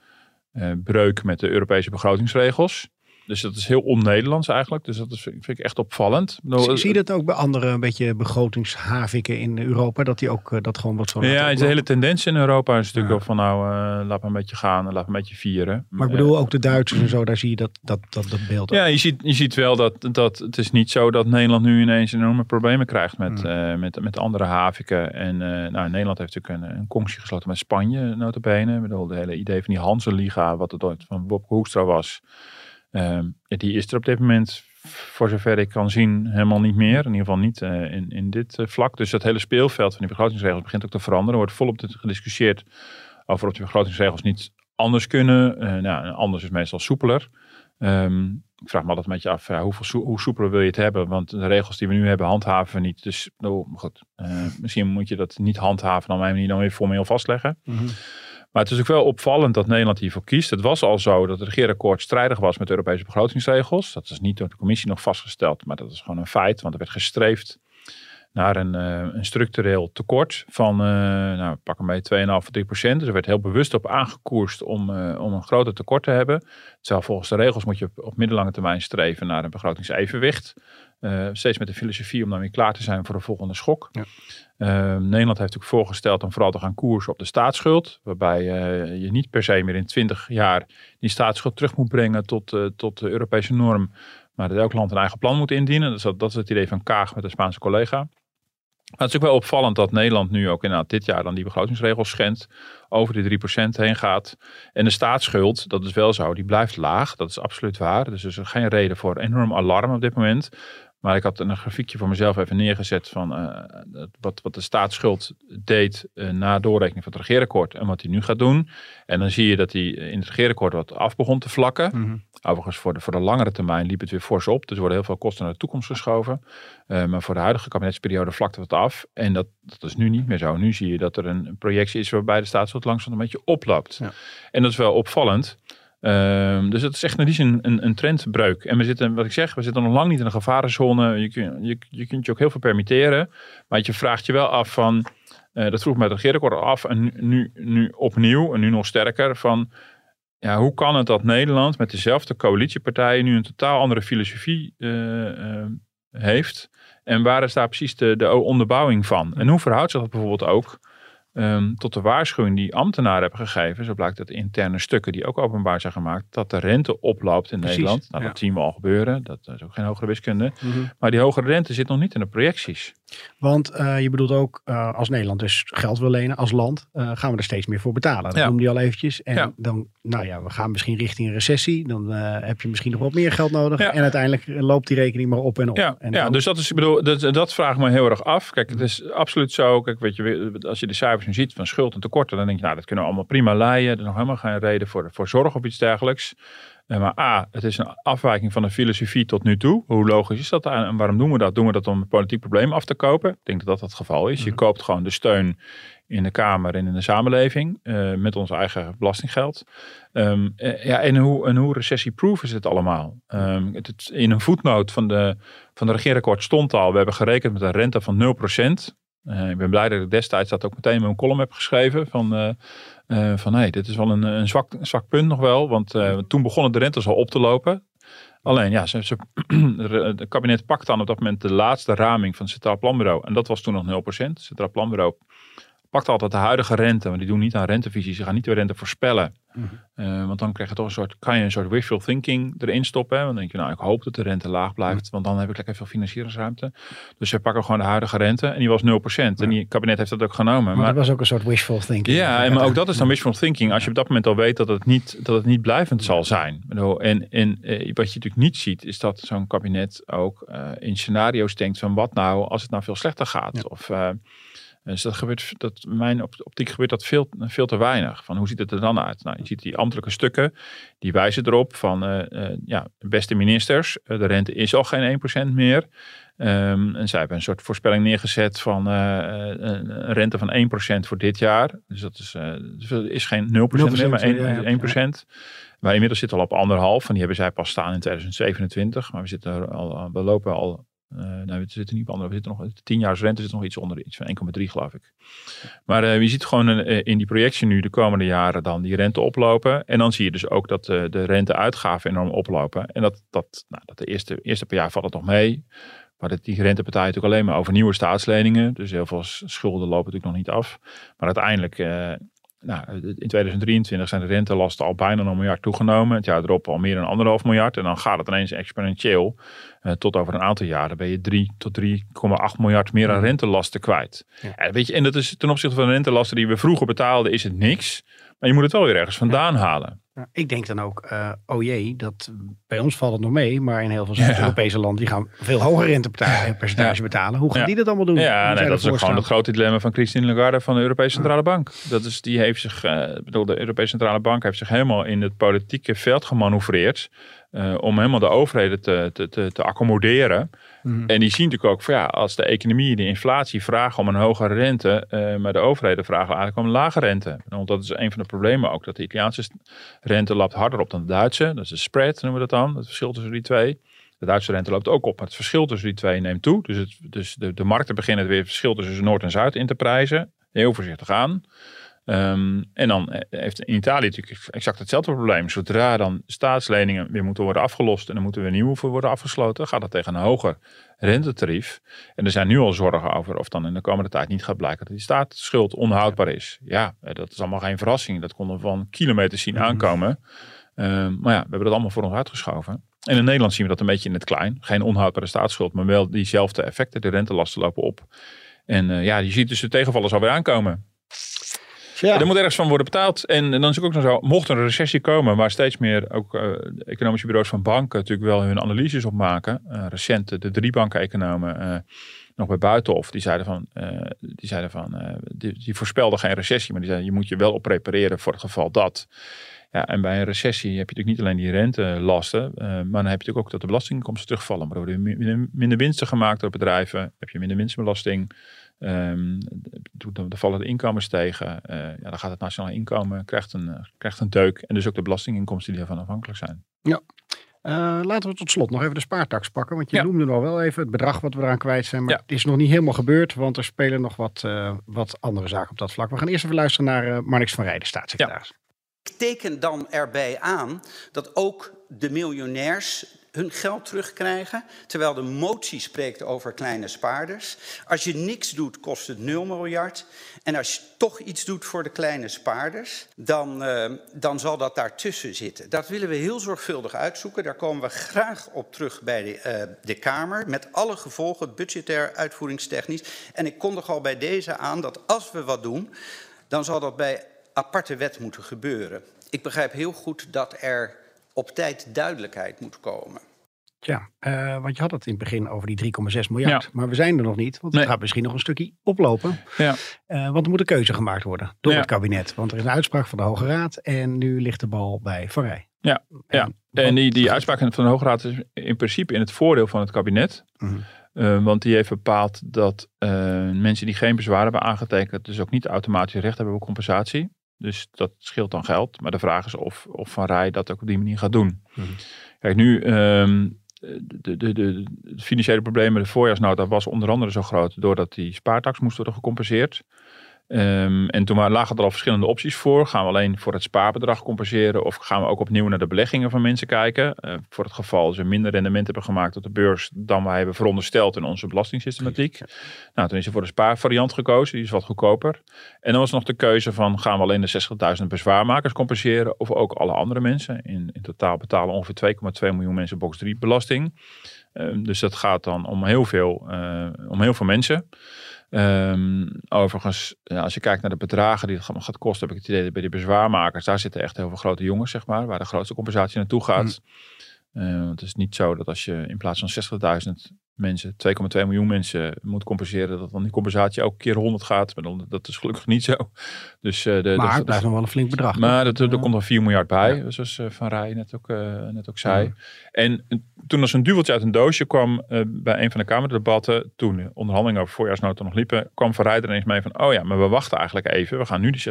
uh, breuk met de Europese begrotingsregels. Dus dat is heel on-Nederlands eigenlijk. Dus dat is, vind ik echt opvallend. Zie, zie je dat ook bij andere een beetje begrotingshaviken in Europa? Dat die ook dat gewoon wat zo. Ja, de hele tendens in Europa is natuurlijk ja. wel van nou, uh, laat maar een beetje gaan en laat maar een beetje vieren. Maar ik bedoel ook de Duitsers en zo, daar zie je dat, dat, dat, dat beeld. Ja, je ziet, je ziet wel dat, dat het is niet zo dat Nederland nu ineens enorme problemen krijgt met, uh, met, met andere haviken. En uh, nou, Nederland heeft natuurlijk een, een conctie gesloten met Spanje, notabene. Ik bedoel, de hele idee van die Hansenliga, wat het ooit van Bob Hoekstra was. Um, die is er op dit moment, voor zover ik kan zien, helemaal niet meer. In ieder geval niet uh, in, in dit uh, vlak. Dus dat hele speelveld van die begrotingsregels begint ook te veranderen. Er wordt volop gediscussieerd over of die begrotingsregels niet anders kunnen. Uh, nou, anders is meestal soepeler. Um, ik vraag me altijd een beetje af, hoeveel hoe soepeler wil je het hebben? Want de regels die we nu hebben handhaven we niet. Dus oh, goed, misschien moet je dat niet handhaven, dan mij niet dan weer formeel vastleggen. -hmm. Maar het is ook wel opvallend dat Nederland hiervoor kiest. Het was al zo dat het regeerakkoord strijdig was met Europese begrotingsregels. Dat is niet door de commissie nog vastgesteld, maar dat is gewoon een feit. Want er werd gestreefd naar een, uh, een structureel tekort van, uh, nou, pak beetje 2,5 of 3 procent. Dus er werd heel bewust op aangekoerst om, uh, om een groter tekort te hebben. Terwijl volgens de regels moet je op middellange termijn streven naar een begrotingsevenwicht. steeds met de filosofie om dan weer klaar te zijn voor de volgende schok. Ja. Nederland heeft natuurlijk voorgesteld om vooral te gaan koersen op de staatsschuld. Waarbij je niet per se meer in 20 jaar die staatsschuld terug moet brengen tot, tot de Europese norm. Maar dat elk land een eigen plan moet indienen. Dus dat, dat is het idee van Kaag met de Spaanse collega. Het is ook wel opvallend dat Nederland nu ook inderdaad dit jaar dan die begrotingsregels schendt. Over de 3% heen gaat. En de staatsschuld, dat is wel zo, die blijft laag. Dat is absoluut waar. Dus er is geen reden voor enorm alarm op dit moment. Maar ik had een grafiekje voor mezelf even neergezet van uh, wat, wat de staatsschuld deed uh, na doorrekening van het regeerakkoord en wat hij nu gaat doen. En dan zie je dat hij in het regeerakkoord wat af begon te vlakken. Mm -hmm. Overigens voor de, voor de langere termijn liep het weer fors op. Dus er worden heel veel kosten naar de toekomst geschoven. Uh, maar voor de huidige kabinetsperiode vlakte het af. En dat, dat is nu niet meer zo. Nu zie je dat er een projectie is waarbij de staatsschuld langzaam een beetje oploopt. Ja. En dat is wel opvallend. Um, dus het is echt in die een, een trendbreuk. En we zitten, wat ik zeg, we zitten nog lang niet in een gevarenzone. Je, je, je kunt je ook heel veel permitteren. Maar je vraagt je wel af van, uh, dat vroeg me het regeerakkoord af en nu, nu opnieuw en nu nog sterker van, ja, hoe kan het dat Nederland met dezelfde coalitiepartijen nu een totaal andere filosofie uh, uh, heeft? En waar is daar precies de, de onderbouwing van? En hoe verhoudt zich dat bijvoorbeeld ook Um, tot de waarschuwing die ambtenaren hebben gegeven, zo blijkt uit interne stukken die ook openbaar zijn gemaakt, dat de rente oploopt in Precies, Nederland. Nou, ja. dat zien we al gebeuren, dat is ook geen hogere wiskunde. Mm -hmm. Maar die hogere rente zit nog niet in de projecties. Want uh, je bedoelt ook, uh, als Nederland dus geld wil lenen als land, uh, gaan we er steeds meer voor betalen. Dat ja. noemde je al eventjes. En ja. dan, nou ja, we gaan misschien richting een recessie. Dan heb je misschien nog wat meer geld nodig. En uiteindelijk loopt die rekening maar op en op. Ja, en ja dus dat is, ik bedoel, dat, dat vraag ik me heel erg af. Kijk, het is absoluut zo. Kijk, weet je, als je de cijfers nu ziet van schuld en tekorten, dan denk je, nou, dat kunnen we allemaal prima leiden. Er is nog helemaal geen reden voor, voor zorg of iets dergelijks. Maar A, het is een afwijking van de filosofie tot nu toe. Hoe logisch is dat en waarom doen we dat? Doen we dat om een politiek probleem af te kopen? Ik denk dat dat het geval is. Je koopt gewoon de steun in de Kamer en in de samenleving uh, met ons eigen belastinggeld. Um, uh, ja, en hoe, en hoe recessieproof is het allemaal? Um, het, het, in een voetnoot van de, van de regeerakkoord stond al, we hebben gerekend met een rente van 0%. Uh, ik ben blij dat ik destijds dat ook meteen in mijn column heb geschreven. Van, uh, uh, van hey, dit is wel een, een, zwak, zwak punt nog wel. Want toen begonnen de rentes al op te lopen. Alleen ja, ze, het [clears throat] kabinet pakt dan op dat moment de laatste raming van het Centraal Planbureau. En dat was toen nog 0%. Het Centraal Planbureau pakt altijd de huidige rente, want die doen niet aan rentevisies. Ze gaan niet de rente voorspellen. Mm -hmm. uh, want dan krijg je toch een soort, kan je een soort wishful thinking erin stoppen. Want dan denk je, nou, ik hoop dat de rente laag blijft, mm -hmm. want dan heb ik lekker veel financieringsruimte. Dus ze pakken gewoon de huidige rente en die was 0%. Ja. En die kabinet heeft dat ook genomen. Maar, maar dat was ook een soort wishful thinking. Ja, en, [laughs] maar ook dat is dan wishful thinking. Als je op dat moment al weet dat het niet, dat het niet blijvend zal zijn. En, en uh, wat je natuurlijk niet ziet, is dat zo'n kabinet ook uh, in scenario's denkt van wat nou als het nou veel slechter gaat. Ja. Of dus dat gebeurt, dat, mijn optiek gebeurt dat veel, veel te weinig. Van hoe ziet het er dan uit? Nou, je ziet die ambtelijke stukken, die wijzen erop van, uh, uh, ja, beste ministers, uh, de rente is al geen 1% meer. Um, en zij hebben een soort voorspelling neergezet van een rente van 1% voor dit jaar. Dus dat is, is geen 0%, 0 meer, maar 1%. 1%. Wij inmiddels zitten al op anderhalf. En die hebben zij pas staan in 2027. Maar we, zitten al, we lopen al uh, nou, we zitten niet op andere, we zitten nog, tien jaar rente zit nog iets onder, iets van 1,3 geloof ik. Maar uh, je ziet gewoon uh, in die projectie nu de komende jaren dan die rente oplopen. En dan zie je dus ook dat de renteuitgaven enorm oplopen. En dat, dat, nou, dat de eerste, eerste per jaar valt het nog mee. Maar dat die rentepartij natuurlijk alleen maar over nieuwe staatsleningen. Dus heel veel schulden lopen natuurlijk nog niet af. Maar uiteindelijk nou, in 2023 zijn de rentelasten al bijna een miljard toegenomen. Het jaar erop al meer dan anderhalf miljard. En dan gaat het ineens exponentieel. Uh, tot over een aantal jaren ben je 3 tot 3,8 miljard meer aan rentelasten kwijt. Ja. En, weet je, en dat is ten opzichte van de rentelasten die we vroeger betaalden, is het niks. Maar je moet het wel weer ergens vandaan halen. Ik denk dan ook, uh, oh jee, dat, bij ons valt het nog mee, maar in heel veel Zuid-Europese landen die gaan veel hoger rentepercentage ja. betalen. Hoe gaan die dat allemaal doen? Ja, nee, dat is ook gewoon het grote dilemma van Christine Lagarde van de Europese Centrale Bank. Dat is, die heeft zich, uh, bedoel, de Europese Centrale Bank heeft zich helemaal in het politieke veld gemanoeuvreerd. Uh, om helemaal de overheden te, te, te, te accommoderen. Mm. En die zien natuurlijk ook van ja, als de economie, de inflatie vragen om een hogere rente, uh, maar de overheden vragen eigenlijk om een lage rente. Want dat is een van de problemen ook, dat de Italiaanse rente loopt harder op dan de Duitse. Dat is de spread, noemen we dat dan, het verschil tussen die twee. De Duitse rente loopt ook op, maar het verschil tussen die twee neemt toe. Dus, het, dus de, de markten beginnen weer het verschil tussen Noord en Zuid in te prijzen. Heel voorzichtig aan. Um, en dan heeft in Italië natuurlijk exact hetzelfde probleem. Zodra dan staatsleningen weer moeten worden afgelost en er moeten weer nieuwe voor worden afgesloten, gaat dat tegen een hoger rentetarief. En er zijn nu al zorgen over of dan in de komende tijd niet gaat blijken dat die staatsschuld onhoudbaar is. Ja, dat is allemaal geen verrassing. Dat konden we van kilometers zien mhm. aankomen. Um, maar ja, we hebben dat allemaal voor ons uitgeschoven. En in Nederland zien we dat een beetje in het klein. Geen onhoudbare staatsschuld, maar wel diezelfde effecten. De rentelasten lopen op. En uh, ja, je ziet dus de tegenvallers alweer aankomen. Ja. Er moet ergens van worden betaald. En, dan is het ook nog zo, mocht er een recessie komen, waar steeds meer ook uh, economische bureaus van banken natuurlijk wel hun analyses op maken. Uh, recent de drie banken-economen uh, nog bij Buitenhof, die zeiden van, die, zeiden van die, die, voorspelden geen recessie, maar die zeiden je moet je wel op prepareren voor het geval dat. Ja, en bij een recessie heb je natuurlijk niet alleen die rentelasten, maar dan heb je natuurlijk ook dat de belastinginkomsten terugvallen. Maar er worden minder winsten gemaakt door bedrijven, heb je minder winstbelasting. Um, dan vallen de inkomens tegen. Uh, ja, dan gaat het nationaal inkomen, krijgt een, uh, krijgt een deuk. En dus ook de belastinginkomsten die ervan afhankelijk zijn. Ja. Uh, laten we tot slot nog even de spaartax pakken. Want je ja. noemde nog wel even het bedrag wat we eraan kwijt zijn. Maar ja. het is nog niet helemaal gebeurd. Want er spelen nog wat, wat andere zaken op dat vlak. We gaan eerst even luisteren naar Marnix van Rijden, staatssecretaris. Ja. Ik teken dan erbij aan dat ook de miljonairs hun geld terugkrijgen, terwijl de motie spreekt over kleine spaarders. Als je niks doet, kost het 0 miljard. En als je toch iets doet voor de kleine spaarders, dan, uh, dan zal dat daartussen zitten. Dat willen we heel zorgvuldig uitzoeken. Daar komen we graag op terug bij de, uh, de Kamer, met alle gevolgen, budgetair, uitvoeringstechnisch. En ik kondig al bij deze aan dat als we wat doen, dan zal dat bij aparte wet moeten gebeuren. Ik begrijp heel goed dat er op tijd duidelijkheid moet komen. Ja, uh, want je had het in het begin over die 3,6 miljard. Maar we zijn er nog niet, want het gaat misschien nog een stukje oplopen. Ja. Uh, want er moet een keuze gemaakt worden door het kabinet. Want er is een uitspraak van de Hoge Raad en nu ligt de bal bij Van Rij. Ja, en, ja. en die, die uitspraak van de Hoge Raad is in principe in het voordeel van het kabinet. Mm uh, want die heeft bepaald dat mensen die geen bezwaar hebben aangetekend, dus ook niet automatisch recht hebben op compensatie. Dus dat scheelt dan geld. Maar de vraag is of, of Van Rij dat ook op die manier gaat doen. Mm Kijk, nu um, de, de, de, de, financiële problemen, de voorjaarsnota was onder andere zo groot doordat die spaartax moest worden gecompenseerd. Um, en toen lagen er al verschillende opties voor. Gaan we alleen voor het spaarbedrag compenseren of gaan we ook opnieuw naar de beleggingen van mensen kijken? Uh, voor het geval ze minder rendement hebben gemaakt op de beurs dan wij hebben verondersteld in onze belastingssystematiek. Nou, toen is er voor de spaarvariant gekozen, die is wat goedkoper. En dan was nog de keuze van gaan we alleen de 60.000 bezwaarmakers compenseren of ook alle andere mensen. In, in totaal betalen ongeveer 2,2 miljoen mensen box 3 belasting. Uh, dus dat gaat dan om heel veel, uh, om heel veel mensen. Um, overigens, ja, als je kijkt naar de bedragen die het gaat kosten, heb ik het idee dat bij die bezwaarmakers, daar zitten echt heel veel grote jongens, zeg maar, waar de grootste compensatie naartoe gaat. Mm. Uh, het is niet zo dat als je in plaats van 60.000 mensen, 2,2 miljoen mensen moet compenseren, dat dan die compensatie elke keer 100 gaat. Maar dan, dat is gelukkig niet zo. Dus, uh, de, maar de, het blijft nog wel een flink bedrag. Maar dat, er komt nog 4 miljard bij, ja. zoals Van Rij net ook, net ook zei. Ja. En toen als een duveltje uit een doosje kwam bij een van de Kamerdebatten, toen onderhandelingen over voorjaarsnota nog liepen, kwam Van Rij er ineens mee van, oh ja, maar we wachten eigenlijk even. We gaan nu die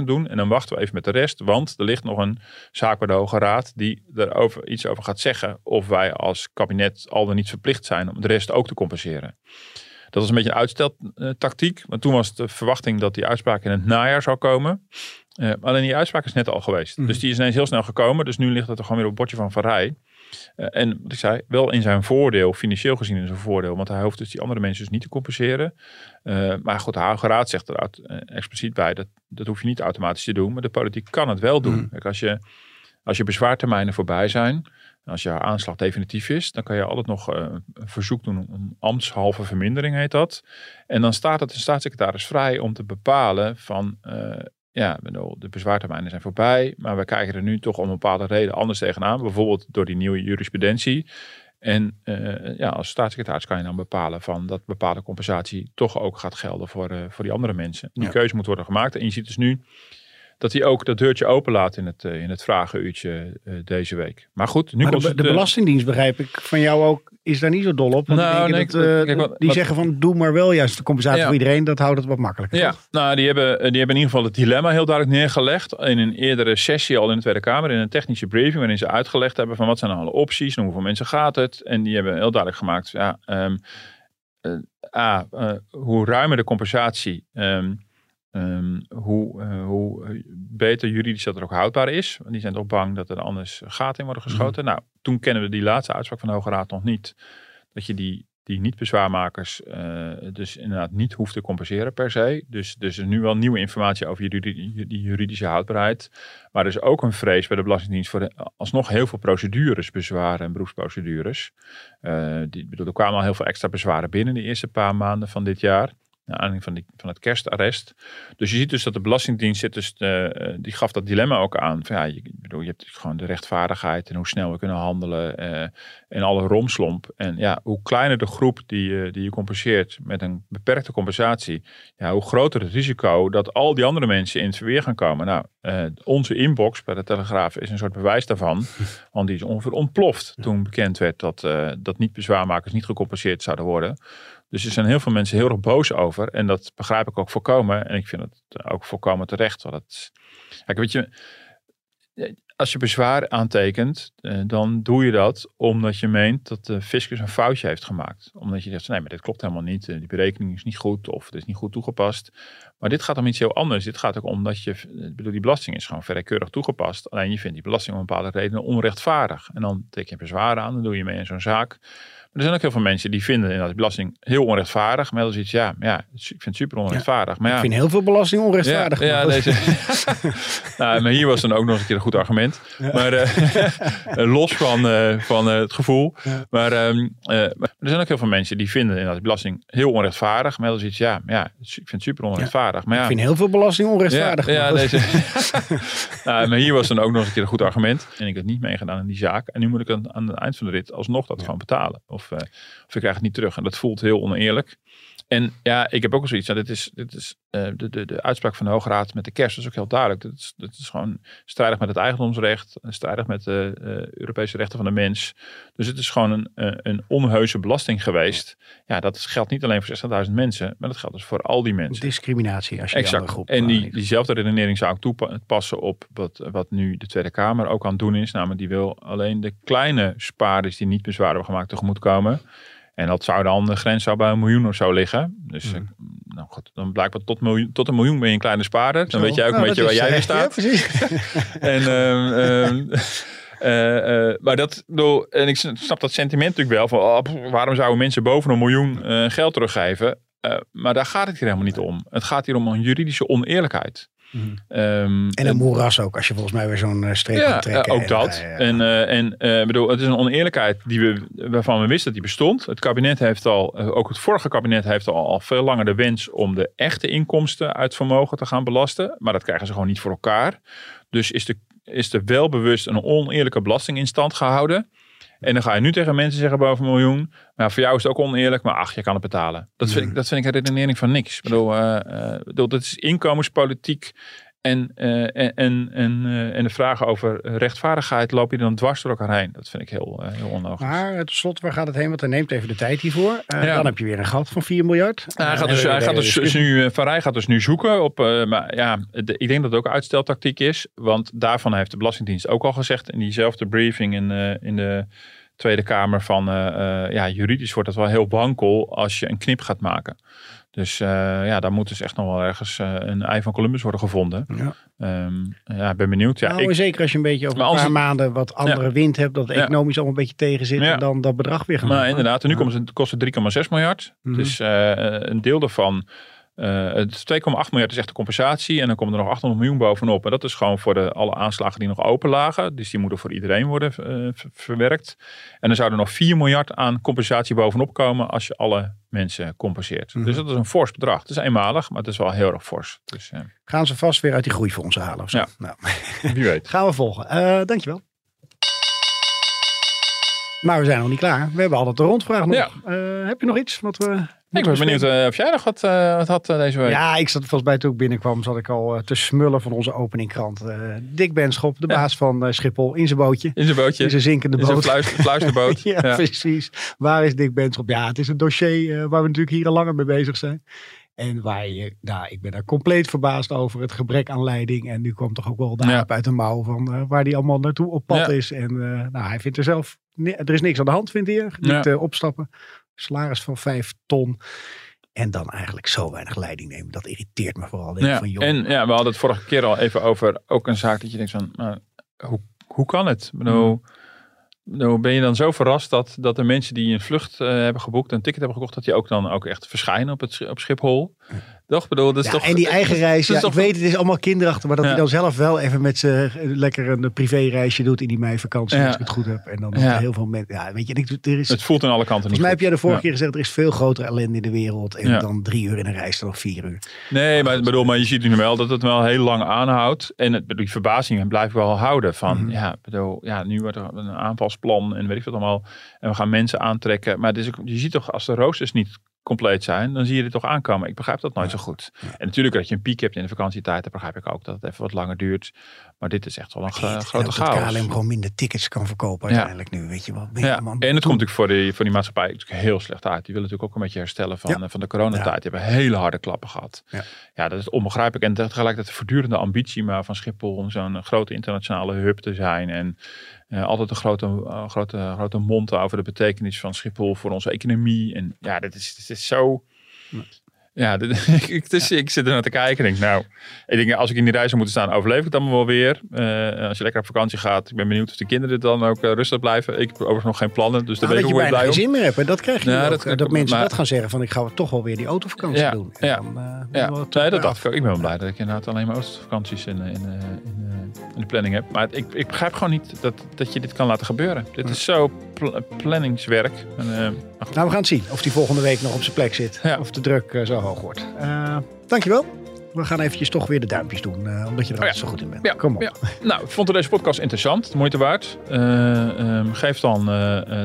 60.000 doen en dan wachten we even met de rest, want er ligt nog een zaak bij de Hoge Raad die er over, iets over gaat zeggen of wij als kabinet al dan niet verplicht zijn om de rest ook te compenseren. Dat was een beetje een uitsteltactiek. Want toen was de verwachting dat die uitspraak in het najaar zou komen. Uh, alleen die uitspraak is net al geweest. Mhm. Dus die is ineens heel snel gekomen. Dus nu ligt het er gewoon weer op het bordje van Van Rij. Uh, en wat ik zei, wel in zijn voordeel, financieel gezien in zijn voordeel. Want hij hoeft dus die andere mensen dus niet te compenseren. Uh, maar goed, de Hoge Raad zegt er expliciet bij, dat, dat hoef je niet automatisch te doen. Maar de politiek kan het wel doen. Kijk, als je, als je bezwaartermijnen voorbij zijn, als je aanslag definitief is, dan kan je altijd nog uh, een verzoek doen om ambtshalve vermindering, heet dat. En dan staat het de staatssecretaris vrij om te bepalen van, uh, ja, bedoel, de bezwaartermijnen zijn voorbij, maar we kijken er nu toch om een bepaalde reden anders tegenaan. Bijvoorbeeld door die nieuwe jurisprudentie. En uh, ja, als staatssecretaris kan je dan bepalen van dat bepaalde compensatie toch ook gaat gelden voor, voor die andere mensen. Die Ja. keuze moet worden gemaakt. En je ziet dus nu dat hij ook dat deurtje openlaat in het, uh, in het vragenuurtje uh, deze week. Maar goed, nu maar komt de, het, de uh, Belastingdienst, begrijp ik, van jou ook, is daar niet zo dol op. Want Nou, nee, dat, ik- eh, kijk, wat- die wat- zeggen van, doe maar wel juist de compensatie Ja. voor iedereen. Dat houdt het wat makkelijker. Ja, toch? nou, die hebben, die hebben in ieder geval het dilemma heel duidelijk neergelegd. In een eerdere sessie al in de Tweede Kamer, in een technische briefing, waarin ze uitgelegd hebben van wat zijn alle opties en hoeveel mensen gaat het. En die hebben heel duidelijk gemaakt, ja, ehm, eh, A, eh, hoe ruimer de compensatie, ehm, ehm, hoe, eh, hoe eh, beter juridisch dat er ook houdbaar is. Want die zijn toch bang dat er anders gaten in worden geschoten. Nou, toen kennen we die laatste uitspraak van de Hoge Raad nog niet. Dat je die, die niet-bezwaarmakers eh, dus inderdaad niet hoeft te compenseren per se. Dus, dus er is nu wel nieuwe informatie over die juridische houdbaarheid. Maar er is ook een vrees bij de Belastingdienst voor alsnog heel veel procedures, bezwaren en beroepsprocedures. Eh, die, bedoel, er kwamen al heel veel extra bezwaren binnen de eerste paar maanden van dit jaar. Naar aanleiding van, die, van het kerstarrest. Dus je ziet dus dat de Belastingdienst zit dus, eh, die gaf dat dilemma ook aan. Van, ja, je, bedoel, je hebt gewoon de rechtvaardigheid en hoe snel we kunnen handelen eh, en alle romslomp. En ja, hoe kleiner de groep die, eh, die je compenseert met een beperkte compensatie, ja, hoe groter het risico dat al die andere mensen in het verweer gaan komen. Nou, eh, onze inbox bij de Telegraaf is een soort bewijs daarvan. [laughs] Want die is ongeveer ontploft toen bekend werd dat, eh, dat niet bezwaarmakers niet gecompenseerd zouden worden. Dus er zijn heel veel mensen heel erg boos over. En dat begrijp ik ook volkomen. En ik vind het ook volkomen terecht. Want het, kijk, weet je, als je bezwaar aantekent, eh, dan doe je dat omdat je meent dat de fiscus een foutje heeft gemaakt. Omdat je zegt, nee, maar dit klopt helemaal niet. Eh, Die berekening is niet goed of het is niet goed toegepast. Maar dit gaat om iets heel anders. Dit gaat ook om dat je, ik bedoel, die belasting is gewoon verrekeurig toegepast. Alleen je vindt die belasting om bepaalde reden onrechtvaardig. En dan teken je bezwaar aan, dan doe je mee in zo'n zaak. Er zijn ook heel veel mensen die vinden inderdaad belasting heel onrechtvaardig. Maar dan is iets, ja, ja, ik vind het super onrechtvaardig. Maar ja, Ik vind heel veel belasting onrechtvaardig. ja, deze. nou, maar hier was dan ook nog eens een keer een goed argument. Maar eh, los van, eh, van eh, het gevoel. Maar, ehm, eh, maar er zijn ook heel veel mensen die vinden inderdaad belasting heel onrechtvaardig. Maar dat is iets, ja, ja, ik vind het super onrechtvaardig. Maar ja, Ik vind heel veel belasting onrechtvaardig. ja, deze. [laughs] nou, maar hier was dan ook nog eens een keer een goed argument. En ik heb niet meegedaan in die zaak. En nu moet ik aan, aan het eind van de rit alsnog dat gewoon betalen. Of, eh, of ik krijg het niet terug. En dat voelt heel oneerlijk. En ja, ik heb ook al zoiets. Nou, dit is, dit is eh, de, de, de uitspraak van de Hoge Raad met de kerst. Dat is ook heel duidelijk. Dat is, dat is gewoon strijdig met het eigendomsrecht. en Strijdig met de eh, Europese rechten van de mens. Dus het is gewoon een, eh, een onheuse belasting geweest. Ja, dat geldt niet alleen voor 60.000 mensen. Maar dat geldt dus voor al die mensen. Discriminatie als je die andere Exact. groep... En die, eh, diezelfde redenering zou ik toepassen op wat, wat nu de Tweede Kamer ook aan het doen is. Namelijk die wil alleen de kleine spaarders die niet bezwaar hebben gemaakt tegemoetkomen. En dat zou dan, de grens zou bij een miljoen of zo liggen. Dus Mhm. nou goed, dan blijkbaar tot, miljoen, tot een miljoen ben je een kleine spaarder. Dan weet jij ook Nou, een beetje dat waar jij eh, weer staat. [laughs] Ja, precies. [laughs] En, ehm, ehm, [laughs] eh, eh, maar dat, bedoel, en ik snap dat sentiment natuurlijk wel. Van, oh, waarom zouden mensen boven een miljoen geld teruggeven? Maar daar gaat het hier helemaal niet om. Het gaat hier om een juridische oneerlijkheid. Mhm. Ehm, En een moeras ook, als je volgens mij weer zo'n eh, streep ja, trekken. eh, ook En, dat. ja. En, eh, en bedoel, het is een oneerlijkheid die we, waarvan we wisten dat die bestond. Het kabinet heeft al, ook het vorige kabinet heeft al, al veel langer de wens om de echte inkomsten uit vermogen te gaan belasten. Maar dat krijgen ze gewoon niet voor elkaar. Dus is, de, is er wel bewust een oneerlijke belasting in stand gehouden. En dan ga je nu tegen mensen zeggen boven een miljoen. Maar voor jou is het ook oneerlijk, maar ach, je kan het betalen. Dat vind, ik, dat vind ik een redenering van niks. Ik bedoel, uh, uh, bedoel dat is inkomenspolitiek. En, uh, en, en, en de vragen over rechtvaardigheid loop je dan dwars door elkaar heen. Dat vind ik heel, heel onlogisch. Maar tot slot, waar gaat het heen? Want hij neemt even de tijd hiervoor. Ja. Dan heb je weer een gat van 4 miljard. Nou, hij gaat dus, hij gaat dus, dus nu, Van Rij gaat dus nu zoeken op. maar ja, de, ik denk dat het ook uitsteltactiek is. Want daarvan heeft de Belastingdienst ook al gezegd in diezelfde briefing in, in de Tweede Kamer van uh, uh, ja, juridisch wordt dat wel heel wankel als je een knip gaat maken. Dus uh, ja, daar moet dus echt nog wel ergens een ei van Columbus worden gevonden. Ja, um, ja ik ben benieuwd. Ja, nou, ik, zeker als je een beetje over een paar maanden wat andere ja, wind hebt, dat economisch allemaal een beetje tegen zit en dan dat bedrag weer gaan Nou, inderdaad. En nu komt het, kost het 3,6 miljard. Mm -hmm. Dus een deel daarvan uh, het 2,8 miljard is echt de compensatie. En dan komt er nog 800 miljoen bovenop. En dat is gewoon voor de, alle aanslagen die nog open lagen. Dus die moeten voor iedereen worden uh, verwerkt. En dan zou er nog 4 miljard aan compensatie bovenop komen als je alle mensen compenseert. Mm -hmm. Dus dat is een fors bedrag. Het is eenmalig, maar het is wel heel erg fors. Dus, uh... Gaan ze vast weer uit die groeifondsen halen of zo? Ja, nou. wie weet. [laughs] Gaan we volgen. dankjewel. Maar we zijn nog niet klaar. We hebben altijd de rondvraag nog. Ja. heb je nog iets wat we ik was benieuwd uh, of jij nog wat, uh, wat had deze week. Ja, ik zat volgens mij toen ik binnenkwam, zat ik al te smullen van onze openingkrant. Dick Benschop, de ja. baas van Schiphol, in zijn bootje. In zijn bootje. In zijn zinkende boot. In zijn fluister, fluisterboot. [laughs] ja, ja, precies. Waar is Dick Benschop? Ja, het is een dossier waar we natuurlijk hier al langer mee bezig zijn. En waar je, nou, ik ben daar compleet verbaasd over het gebrek aan leiding. En nu kwam toch ook wel de ja. uit de mouw van uh, waar die allemaal naartoe op pad ja. is. En uh, nou, hij vindt er zelf, er is niks aan de hand, vindt hij. Niet ja. uh, opstappen. Salaris van vijf ton. En dan eigenlijk zo weinig leiding nemen. Dat irriteert me vooral. Ja, van, joh, en ja, we hadden het vorige keer al even over ook een zaak dat je denkt van, nou, hoe, hoe kan het? Hmm. nou, ben je dan zo verrast dat, dat de mensen die een vlucht uh, hebben geboekt, een ticket hebben gekocht, dat die ook dan ook echt verschijnen op, het, op Schiphol? Toch? Bedoel, dat is ja, toch, en die eigen reis, ja, toch, ik weet het is allemaal kinderachtig, maar dat Ja. hij dan zelf wel even met zijn lekker een privéreisje doet in die meivakantie, als ik het goed heb. En dan heel veel mensen, ja, weet je, ik, er is, het voelt aan alle kanten niet mij heb jij de vorige keer gezegd, er is veel grotere ellende in de wereld. En dan drie uur in een reis, dan nog vier uur. Nee, maar, bedoel, maar je ziet nu wel dat het wel heel lang aanhoudt. En het, die verbazing blijft wel houden. Van Mhm. ja, bedoel, ja, nu wordt er een aanvalsplan en weet ik wat allemaal. En we gaan mensen aantrekken. Maar het is ook, je ziet toch, als de roosters niet compleet zijn, dan zie je dit toch aankomen. Ik begrijp dat nooit zo goed. En natuurlijk dat je een piek hebt in de vakantietijd, dat begrijp ik ook. Dat het even wat langer duurt. Maar dit is echt wel een gro- grote chaos. KLM gewoon minder tickets kan verkopen Ja. uiteindelijk nu, weet je wel. Ja, man- en het komt natuurlijk voor die, voor die maatschappij natuurlijk heel slecht uit. Die willen natuurlijk ook een beetje herstellen van, eh, van de coronatijd. Die hebben hele harde klappen gehad. Ja. Ja. dat is onbegrijpelijk. En tegelijkertijd de voortdurende ambitie maar van Schiphol om zo'n grote internationale hub te zijn. En eh, altijd een grote, eh, grote, grote mond over de betekenis van Schiphol voor onze economie. En ja, dit is, dit is zo... Ja, [laughs] ik, dus, ik zit er naar te kijken en denk, nou, ik denk, als ik in die reis zou moeten staan, overleef ik het allemaal wel weer. Eh, als je lekker op vakantie gaat, ik ben benieuwd of de kinderen dan ook eh, rustig blijven. Ik heb overigens nog geen plannen, dus daar Nou, ben ik dat ook je blij geen zin meer hebt. Dat krijg je Ja, nu dat kan- Dat, mensen maar- dat gaan zeggen van ik ga toch wel weer die autovakantie Ja, doen. En ja. dan, eh, nee, dat dacht ik ook. Ik ben wel blij dat ik inderdaad alleen maar vakanties in, eh, in, eh, in, eh, in de planning heb. Maar ik, ik begrijp gewoon niet dat, dat je dit kan laten gebeuren. Dit is zo pl- planningswerk. En, eh. Nou, we gaan het zien of die volgende week nog op zijn plek zit. Of de druk eh, zo hoog wordt. Eh, dankjewel. We gaan eventjes toch weer de duimpjes doen. eh, omdat je er Oh ja. zo goed in bent. Ja, Kom op. ja. Nou, ik vond deze podcast interessant, de moeite waard. Eh, ehm, geef dan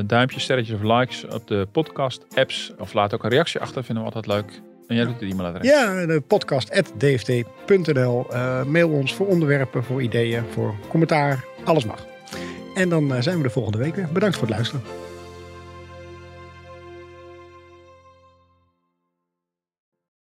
duimpjes, sterretjes of likes op de podcast apps. Of laat ook een reactie achter, vinden we altijd leuk. En jij doet het e-mailadres. Ja, de podcast.dft.nl. Mail ons voor onderwerpen, voor ideeën, voor commentaar. Alles mag. En dan zijn we de volgende week weer. Bedankt voor het luisteren.